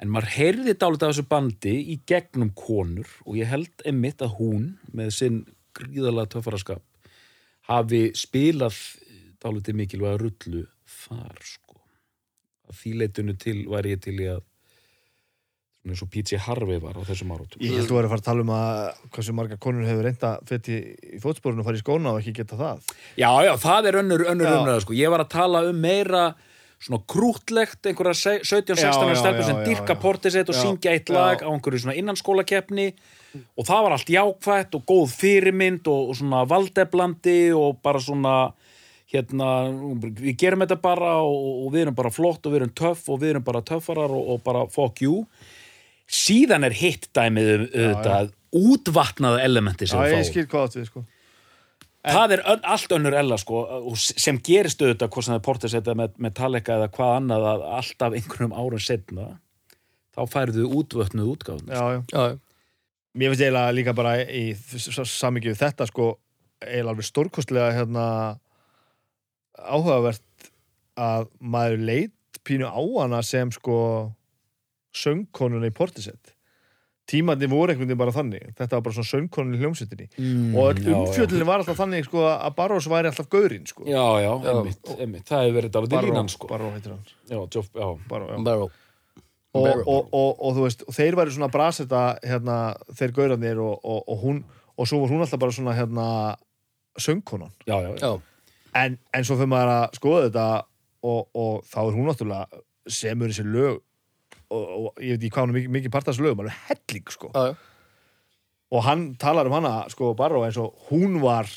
En maður heyrði dálítið af þessu bandi í gegnum konur og ég held einmitt að hún með sinn gríðalega töffaraskap hafi spilað dálítið mikilvæga rullu þar sko að því leitunu til væri ég til í að svona eins og P.J. Harvey var á þessum áratum ég held að þú væri að fara að tala um að hversu marga konur hefur reynda fett í, í fótsporinu og fara í skóna og ekki geta það Já, já, það er önnur, önnur umræða sko. Ég var að tala um meira svona krútlegt, einhverja se- 17-16 Já, já, stelpur já, sem já, dyrka já. portisett og Já, syngja eitt já. lag á einhverju svona innanskólakeppni og það var allt jákvætt og góð fyrirmynd og, og svona valdeblandi og bara svona hérna, við gerum þetta bara og, og við erum bara flott og við erum töff og við erum bara töffarar og, og bara fuck you síðan er hitt dæmið um auðvitað útvatnaða elementi sem Já, við ég fáum skil hvað átt við, sko. Það er ön, allt önnur ella sko, sem gerist auðvitað hvort sem það er portisetta með Metallica eða hvað annað að alltaf einhverjum árum setna þá færðu útvötnuð útgáðun Já, já. Já, já. Mér finnst eiginlega líka bara í við þetta, sko, eiginlega alveg stórkostlega, hérna, áhugavert að maður leit pínu á hana sem, sko, söngkonuna í Portisett. Tímandi voru einhvern veginn bara þannig. Þetta var bara svona söngkonun í hljómsveitinni. mm, og öll umfjöldinni var alltaf þannig sko, að Barros væri alltaf gaurinn sko. já, já, einmitt, einmitt það hefur verið dálítið Barró, línan sko Barró heitir hann já, Joff, já. Barró, já. Barrow. og, og, og, og þú veist, og þeir væri svona brasetta hérna, þeir gaurarnir og, og, og hún og svo var hún alltaf bara svona hérna söngkonan Já, já, já. En, en svo fyrir maður að skoða þetta og, og þá er hún náttúrulega semur þessi lög og, og ég veit ekki hvað hún er mikið, mikið part af þessu lögum alveg helling sko já, já. og hann talar um hana sko Barró eins og hún var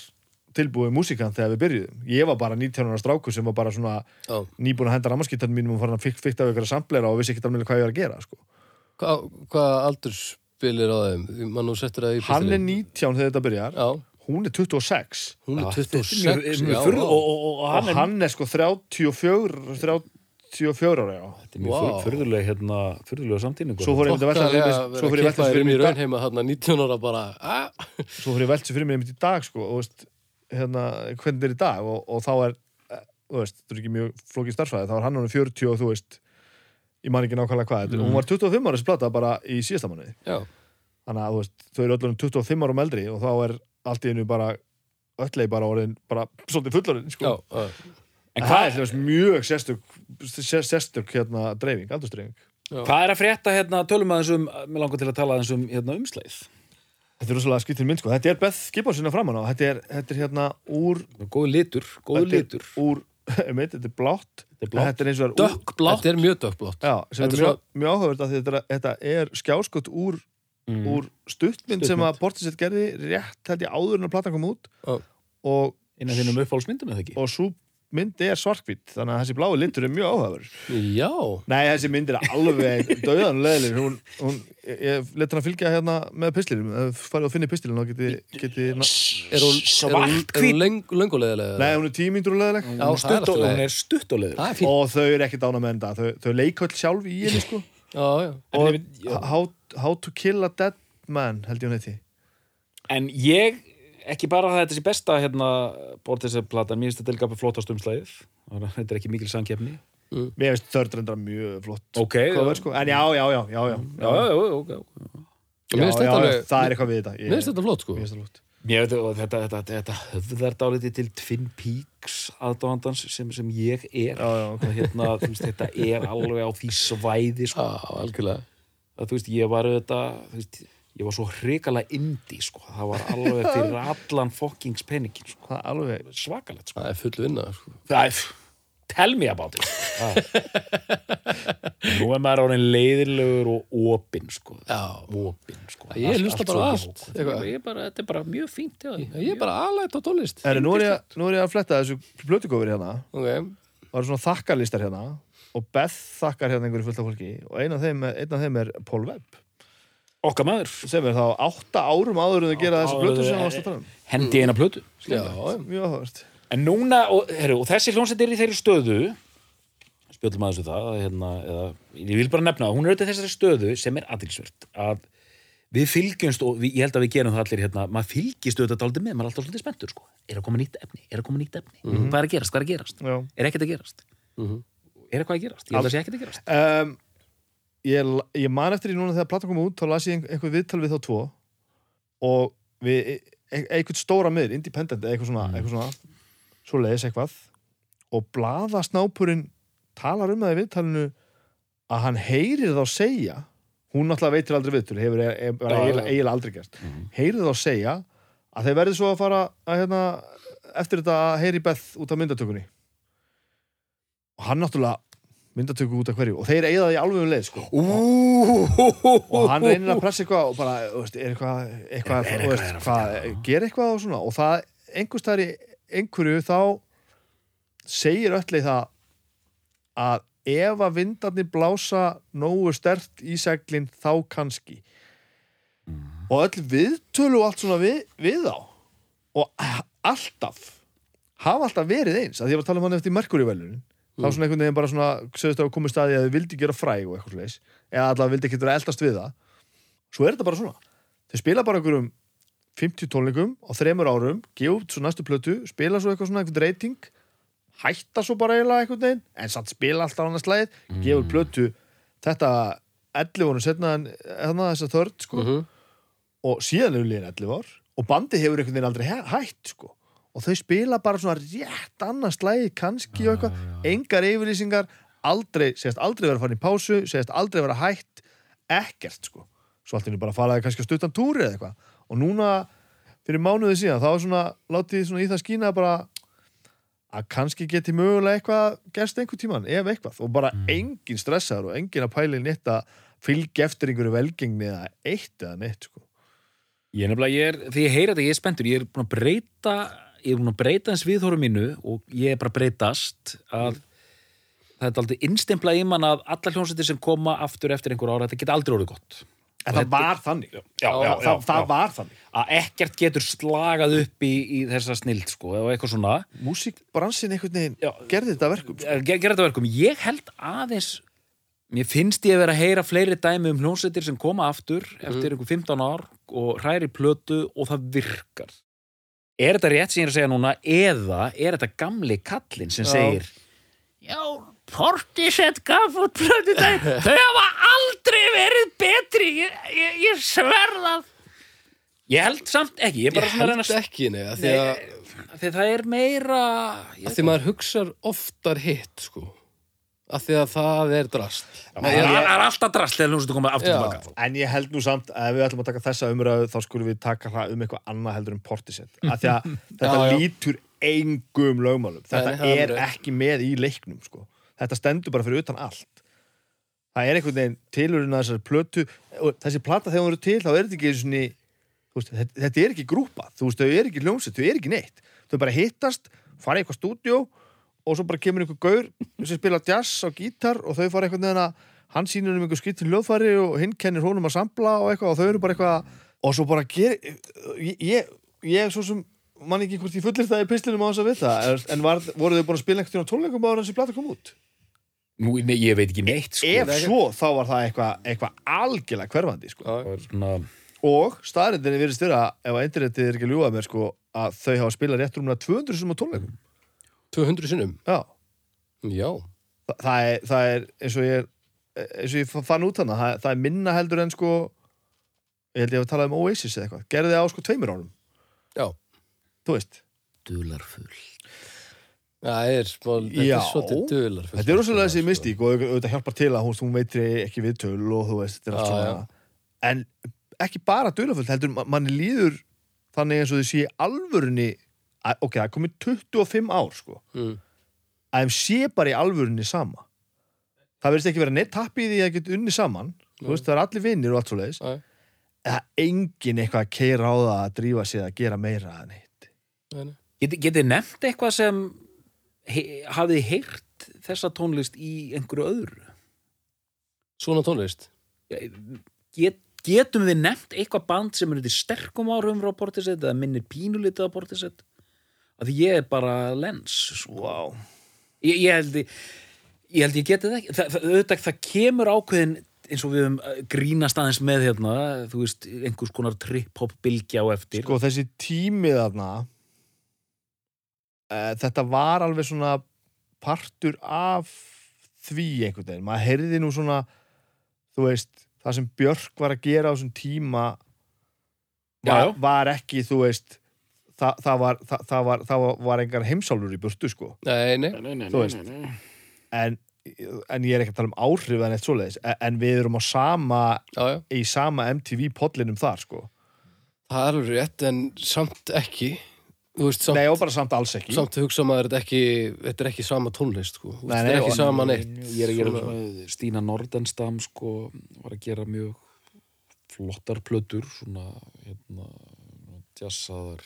tilbúið músikant þegar við byrjuðum ég var bara 19 ára strákur sem var bara svona já. nýbúin að henda rammarskittarinn mínum og farin að fyrkt af ykkur að samplera og vissi ekki alveg hvað ég var að gera sko. Hvað hva aldurspil er á þeim? Í hann er pistilinn. 19 þegar þetta byrjar Já, hún er 26 hún er Já, þetta 26. mjög- mjög já, furðu- já. og, og, og, og hann er, hann er sko 34 34 ára já. þetta er mjög wow. furðuleg hérna, furðulega samtíningu svo fór ég að velta fyrir mér- í mér í dag- raunheima þarna 19 ára bara svo fór ég að velta fyrir mér í dag sko, og veist, hérna, hvernig er í dag og, og þá er eh, þú veist, þetta er ekki mjög flókið starfsfæði þá er hann hann 40 og þú veist ég man ekki nákvæmlega hvað þetta er. hún var 25 ára þessi plata bara í síðasta mánuði Já, þannig að þú veist, þau eru öllum 25 árum eldri og þá er allt í einu bara öllegi bara orðin bara svolítið fullorinn já, sko. já. En hvað- það er dæmis mjög sérstök, sér- sérstök hérna, dreifing, aldursdreifing. Hvað er að frétta hérna, tölum að þessum, mér langar til að tala aðeins um hérna, umsleið. Þetta er rosalega skýttir mynd, sko. Þetta er Beth Gibbonsina framan á. Þetta er, þetta er hérna úr... Góð litur, góð þetta er litur. Úr, einmitt, þetta er blátt. Þetta er blátt. Þetta er eins og er úr... Dökkblátt. Þetta er mjög dökkblátt. Já, sem Þetta er mjög, mjög áhugavert að þetta, er- þetta er skjáskot úr, Mm. úr stuttmynd sem Stuttmynd. að Portisett gerði rétt held ég áður en að platan kom út Já. og, Innan þínum uppáhaldsmyndum eða ekki? og svo mynd er svarkvít þannig að þessi blái litur er mjög áhugaverður. Já, Nei, þessi mynd er alveg döðan leðileg hún, hún, ég, ég let hann að fylgja hérna með pistilum, ef farið að finna pistilum þá geti, geti er hún, er hún, er Svartkvít. hún leng, lengulegilega? Nei, hún er Já, Hún er það stutt alltaf og- og og þau eru ekkert ána með enda þau, þau leika öll sjálf í henni sko. Já, já. Og já. how, how to kill a dead man held ég hún heiti. En ég, ekki bara að þetta sé besta hérna, Bortisett-platan, mér finnst þetta líka flótast umslæðið. Þetta er ekki mikil samkeppni. mér finnst þörd reyndar mjög flott Ok, cover, sko. en já, já, já, já, já, Já, já, já, ok. Mér finnst þetta alveg- það er eitthvað við þetta Mér finnst þetta flott, sko. mér finnst þetta flott Mér veit að þetta, þetta, þetta höfðar dálítið til Twin Peaks aðdáðandans sem, sem ég er. já, já, ok. Og hérna, veist, þetta er alveg á því svæði, sko. Já, algjörlega. að þú veist, ég var auðvitað ég var svo hrikalega indi sko. það var alveg fyrir allan fokkings penningin sko. það er alveg svakalegt sko. Það er full vinna, sko. það er, tell me about it nú er maður orðin leiðilegur og opinn sko. Opinn sko. Ég hlusta bara allt. Ég þetta er bara mjög fínt já. Ég er bara aðlætt á tónlist. Herri, nú, er ég, nú er ég að fletta þessu blötukofur hérna Ok. það eru svona þakkarlistar hérna og Beth þakkar hérna einhverju fullt af fólki og einn af þeim, einn af þeim er Paul Webb okkar maður. Sem er þá átta árum áður en þau gera þessu en- sem það varst að tala um. hendi eina plötu. En núna, og, heru, og þessi hljómsveit er í þeirri stöðu spjöldum aðeins við það að, hérna, eða, ég vil bara nefna það, hún er auðvitað þessari stöðu sem er aðrilsvert að við fylgjumst og við, ég held að við gerum það allir hérna, maður fylgist auðvitað daldið með, maður er alltaf svolítið spenntur sko. er að koma nýtt efni, er að koma nýtt efni? Hvað er að gerast, hvað er að gerast, Já. er ekkert að gerast? Mhm. er eitthvað að gerast, ég held að sé ekkert að gerast. Um, ég, ég man eftir í núna þegar platan kom út þá las ég ein- einhver viðtal við þá tvo og við e- e- einhvern stóra miður, independent eitthvað svona, eitthvað svona svo leiðis eitthvað og blaðasnápurinn talar um það í viðtalinu að hann heyrir þá segja hún náttúrulega veitir aldrei viðtölu hefur e- e- eiginlega, aldrei gert heyrir þá segja að þeir verði svo að fara að hérna, eftir þetta að heyri Beth út af myndatökunni. Og hann náttúrulega myndatöku út af hverju. Og þeir eigða því alveg um leið sko. og hann reynir að pressa eitthvað og bara, veist, er eitthvað, eitthvað, Er- er eitthvað veist, að hvað, ger eitthvað og svona. Og það, einhvers þar í einhverju þá segir öllið það að ef að vindarnir blása nógu stert í seglinn þá kannski. Og öll viðtölu og allt svona við, við þá. Og alltaf hafa alltaf verið eins. Að því að ég var að tala um hann eftir Merkurívelunin þá svona einhvern veginn bara svona sögust að komið staði að þau vildi gera fræg og eitthvað slags eða allavega vildi ekki vera eldast við það svo er þetta bara svona þau spila bara einhverjum 50 tónleikum á þremur árum, gefa út svo næstu plötu spila svo eitthvað svona einhvern reyting hætta svo bara eiginlega einhvern veginn en satt spila alltaf annars slæðið gefa út plötu þetta 11 voru setna en þess að þörd sko Mhm. og síðan eru liðin 11 ár og bandi hefur einhvern veginn aldrei hæ- hætt sko. Og þau spila bara svona rétt annars slæði kannski og eitthvað. Engar yfirlýsingar, aldrei segist aldrei vera farin í pásu, segist aldrei vera hætt ekkert sko. Svo allt er bara að fara kannski að stuttan túri eða eitthvað. Og núna fyrir mánuði síðan þá var svona, látið svona í það skína bara að kannski geti mögulega eitthvað gerst einhver tíman, ef eitthvað. Og bara engin stressaður og engin að pæli neitt að fylgja eftir einhverju velgengni eða eitt eða neitt sko. Ég er nefnilega, ég er, því ég heyri þetta, ég er spenntur, ég er búin að breyta, ég er búin að breyta eins viðhóru mínu og ég er bara breytast að það er aldrei innstempla í mann að alla hljómsveitir sem koma aftur eftir einhver ára, þetta geta aldrei orðið gott. en það var þannig já, já, það, já, það já. var þannig Að ekkert getur slagað upp í, í þessa snild, sko, eða eitthvað svona. músíkbransin einhvern veginn gerði þetta verkum sko. Ger, gera þetta verkum. Ég held aðeins, mér finnst ég að vera að heyra fleiri dæmi um hljómsveitir sem koma aftur eftir einhver 15 ár og hræri plötu og það virkar. Er þetta rétt sem ég er að segja núna eða er þetta gamli kallinn sem Já. segir Já, Portisett gaf út plötu dag þau hafa aldrei verið betri ég, ég, ég sverðað Ég held samt ekki, ég bara Ég svona að reyna held ekki, nei, að því að, Nei, því það er meira að því maður hugsar oftar hitt, sko. Að því að það er drast. Það er, er alltaf drast þegar hljómsveitur koma aftur tilbaka en ég held nú samt að ef við ætlum að taka þessa umræðu þá skulum við taka það um eitthvað annað heldur en Portisett af því að þetta Já, já. lítur engum lögmálum. Þetta Nei, er ekki með í leiknum sko. þetta stendur bara fyrir utan allt. Það er einhvern veginn tilurinn að þessari plötu og þessi plata þegar hún eru til þá er þetta ekki svona veist, þetta, þetta er ekki grúpa, þú veist, þau er ekki hljómsett þau er ekki neitt, þau bara hittast fara í eitthvað stúdíó og svo bara kemur einhver gaur sem spila jazz á gítar og þau fara einhvern veginn að hann sýnir um einhver skrittin hljóðfæri og hinn kennir honum að sampla og eitthvað og þau eru bara eitthvað og svo bara ger ég, ég, ég svo sem man ekki hvort ég fullir það í pislinum á þess að vita en var, voru þau búin að spila einhvern tíma tónleikum ára þessi plata kom út Nú, nei, ég veit ekki neitt sko. ef svo þá var það eitthvað eitthva algjörlega hverfandi sko. Svona, og staðrindinni virðist vera ef að internetið er ekki að ljúga mér sko, að þau hafa spilað rétt rúmlega 200 sem á tónleikum 200 sinnum. já, Já. Þa, það, er, það er eins og ég eins og ég fann út hana það, það er minna heldur en sko ég held ég að tala um Oasis eða eitthvað gerði það á sko tveimur árum Já. þú veist, dularfull Það er, þetta er svolítið dular. þetta er rosalega þessi mystík og auðvitað hjálpar til að hún, hún veitri ekki viðtöl og þú veist, þetta er allt Já, svona en ekki bara dulafullt heldur ma- manni líður þannig eins og þau sé alvörunni ok, það er komið 25 ár sko Mm. að þeim sé bara í alvörunni sama það verðist ekki vera neitt tappi í því að geta unni saman þú veist, það er allir vinnir og allt svo leiðis Já. eða engin eitthvað að keira á það að drífa sig að gera meira en eitt. Get, Getið nefnt eitthvað sem he, hafið heyrt þessa tónlist í einhverju öðru Svona tónlist. Get, Getum við nefnt eitthvað band sem er sterkum árum frá Portisett eða minnir pínulitið á Portisett að ég er bara lens sko. wow. ég, ég held ég ég held ég geti það ekki það, það, auðvitað, það kemur ákveðin eins og við uh, grínast aðeins með hérna, þú veist, einhvers konar trip-hop bylgja á eftir sko þessi tími þarna e, þetta var alveg svona partur af því einhvern veginn, maður heyrði nú svona þú veist, það sem Björk var að gera á þessum tíma var, var ekki, þú veist það, það, var, það, það var það var, var engar heimsálfur í burtu sko Nei, nei. nei, nei, Þú veist. en, en ég er ekki að tala um áhrif en eitt svoleiðis, en, en við erum á sama Já, já. í sama MTV podlinum þar sko Það er alveg rétt, en samt ekki. Þú veist, samt, Nei, og bara samt alls ekki samt hugsa maður þetta er ekki, þetta er ekki sama tónlist, sko. Nei, Þetta nei, er ekki sama neitt. ég er að gera svona, Stína Nordenstam sko, var að gera mjög flottar plötur svona hérna, jazzaðar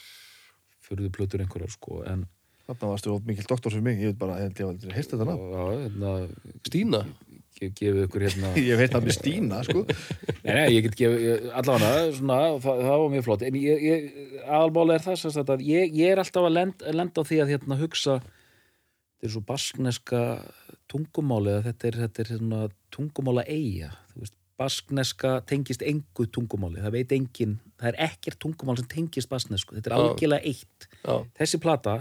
fyrðu plötur einhverjar sko, en Þarna varstu of mikil doktor fyrir mig, ég veit bara, ég held ég hef heist þetta nafn. já, hérna, Stína? ge- gefið ykkur hérna Ég veit það með Stína, sko Nei, nei, ég get gefið, allavega svona, það, það var mjög flott en ég, ég, aðalmáli er það sem sagt að ég, ég er alltaf að lenda, lenda á því að hérna hugsa þetta er svo baskneska tungumáli eða þetta er, þetta er svona tungumála eiga þú veist, baskneska tengist engu tungumáli, það veit engin það er ekkert tungumál sem tengist basknesku. Þetta er algjörlega eitt. Já, þessi plata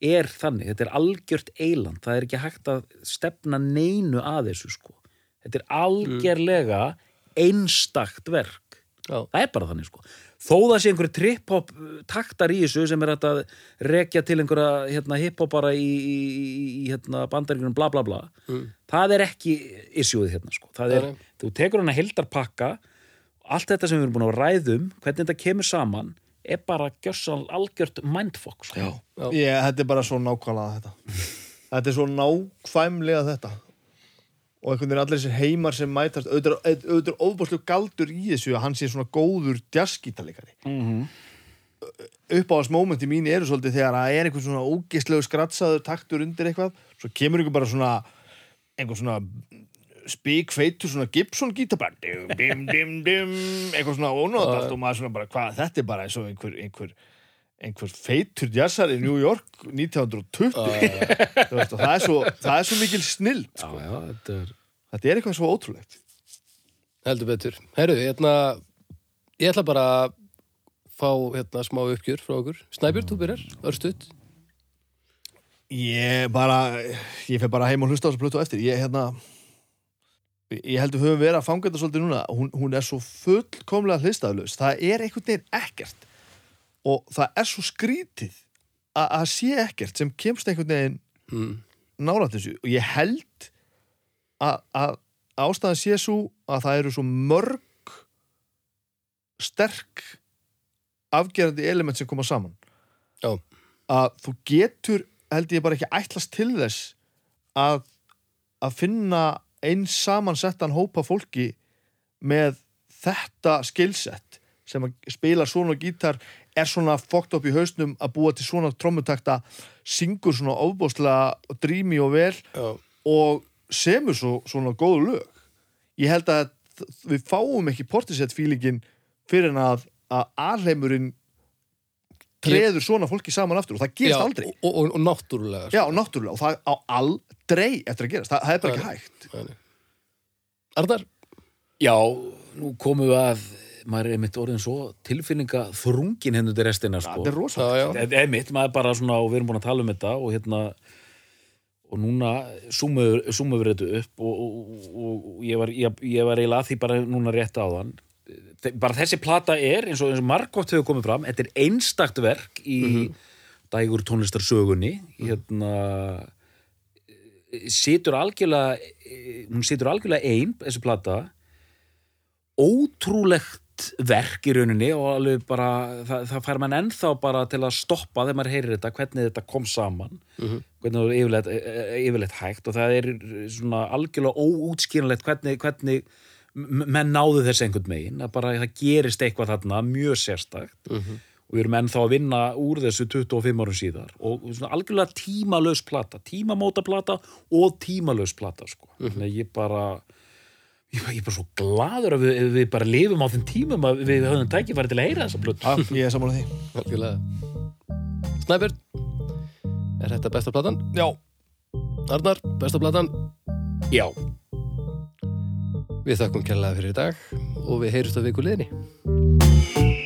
er þannig, þetta er algjört eiland, það er ekki hægt að stefna neinu að þessu sko. Þetta er algjörlega einstakt verk já, það er bara þannig sko þó það sé einhverju trip-hop taktar í þessu sem er að rekja til einhverja hérna, hip-hopara í, í, í hérna, bandaríkunum bla bla bla Mm. það er ekki issueið hérna sko það er, nei. þú tekur hana hildarpakka allt þetta sem við erum búin að ræðum hvernig þetta kemur saman er bara gjörsal algjört mindfuck sko. Já, Já. Ég, þetta er bara svo nákvæmlega þetta Þetta er svo nákvæmlega þetta og einhvern veginn allir þessir heimar sem mætast auðvitað er- óbúslega galdur í þessu að hann sé svona góður jazzgítalegari mm -hmm. uppáðasmómenti mín eru svolítið þegar að er einhvern svona ógislegu skratsaður taktur undir eitthvað, svo kemur einhver bara svona einhver svona spíkfeitur svona Gibson gítabær dim, dim, dim, dim, eitthvað svona ónóðalt og maður svona bara, hvað, þetta er bara eins og einhver, einhver, einhver feitur jazzar í New York 1920 Þú veist, það er svo, það er svo mikil snill já, já, þetta er þetta er eitthvað svo ótrúlegt heldur betur. Herru, hérna, ég ætla bara að fá hérna smá uppgjör frá okkur. Snæbjörn, þú byrjar, örstuð. Ég bara, ég fer bara heim og hlusta á þessu plötu eftir. Ég, hérna, ég heldur höfum verið að fanga þetta svolítið núna. Hún, hún er svo fullkomlega hlistaflaus. Það er einhvern veginn ekkert. Og það er svo skrítið að sé ekkert sem kemst einhvern veginn Mm. þessu. Og ég held að, ástæðan sé svo að það eru svo mörg sterk afgerandi element sem koma saman. Já. Að þú getur held ég bara ekki ætlast til þess að, að finna eins samansettan hópa fólki með þetta skillset sem að spila svona gítar er svona fókt upp í hausnum að búa til svona trommutakta syngur svona ofbóðslega drými og vel Já, og semur svo, svona góð lög ég held að við fáum ekki portisett fílingin fyrir en að, að alheimurinn treður svona fólki saman aftur og það gerist Já, aldrei Og, og, og náttúrulega. sko. Já, náttúrulega, og það á aldrei eftir að gerast, það, það er bara ekki hægt. Arnar? Já, nú komum við að maður er einmitt orðin svo tilfinninga þrungin hendur til restina sko. Það er rosa Já, já. Það er mitt, maður er bara svona og við erum búin að tala um þetta og hérna og núna við þetta upp og, og, og, og ég, var, ég, ég var eiginlega að því bara núna rétt á þann bara þessi plata er eins og, eins og margótt hefur komið fram, þetta er einstakt verk í dægur tónlistarsögunni. Hérna situr algjörlega hún situr algjörlega ein þessi plata. Ótrúlegt verk í rauninni og alveg bara það, það fær mann ennþá bara til að stoppa þegar maður heyrir þetta, hvernig þetta kom saman. Hvernig það er yfirleitt, eh, yfirleitt hægt og það er svona algjörlega óútskýranlegt hvernig, hvernig menn náðu þess einhvern megin að bara það gerist eitthvað þarna mjög sérstakt. Og við erum ennþá að vinna úr þessu 25 árum síðar og svona algjörlega tímalaus plata, tímamóta plata og tímalaus plata sko. þannig að ég bara ég, ég er bara svo gladur að við, við bara lifum á þeim tímum að við höfum tækifæri til að heyra þessa plötu Já, ég er saman að því. Snæbjörn? Er þetta besta platan? Já, Arnar, besta platan? Já, Við þakkum kærlega fyrir í dag og við heyrjumst á viku liðinni.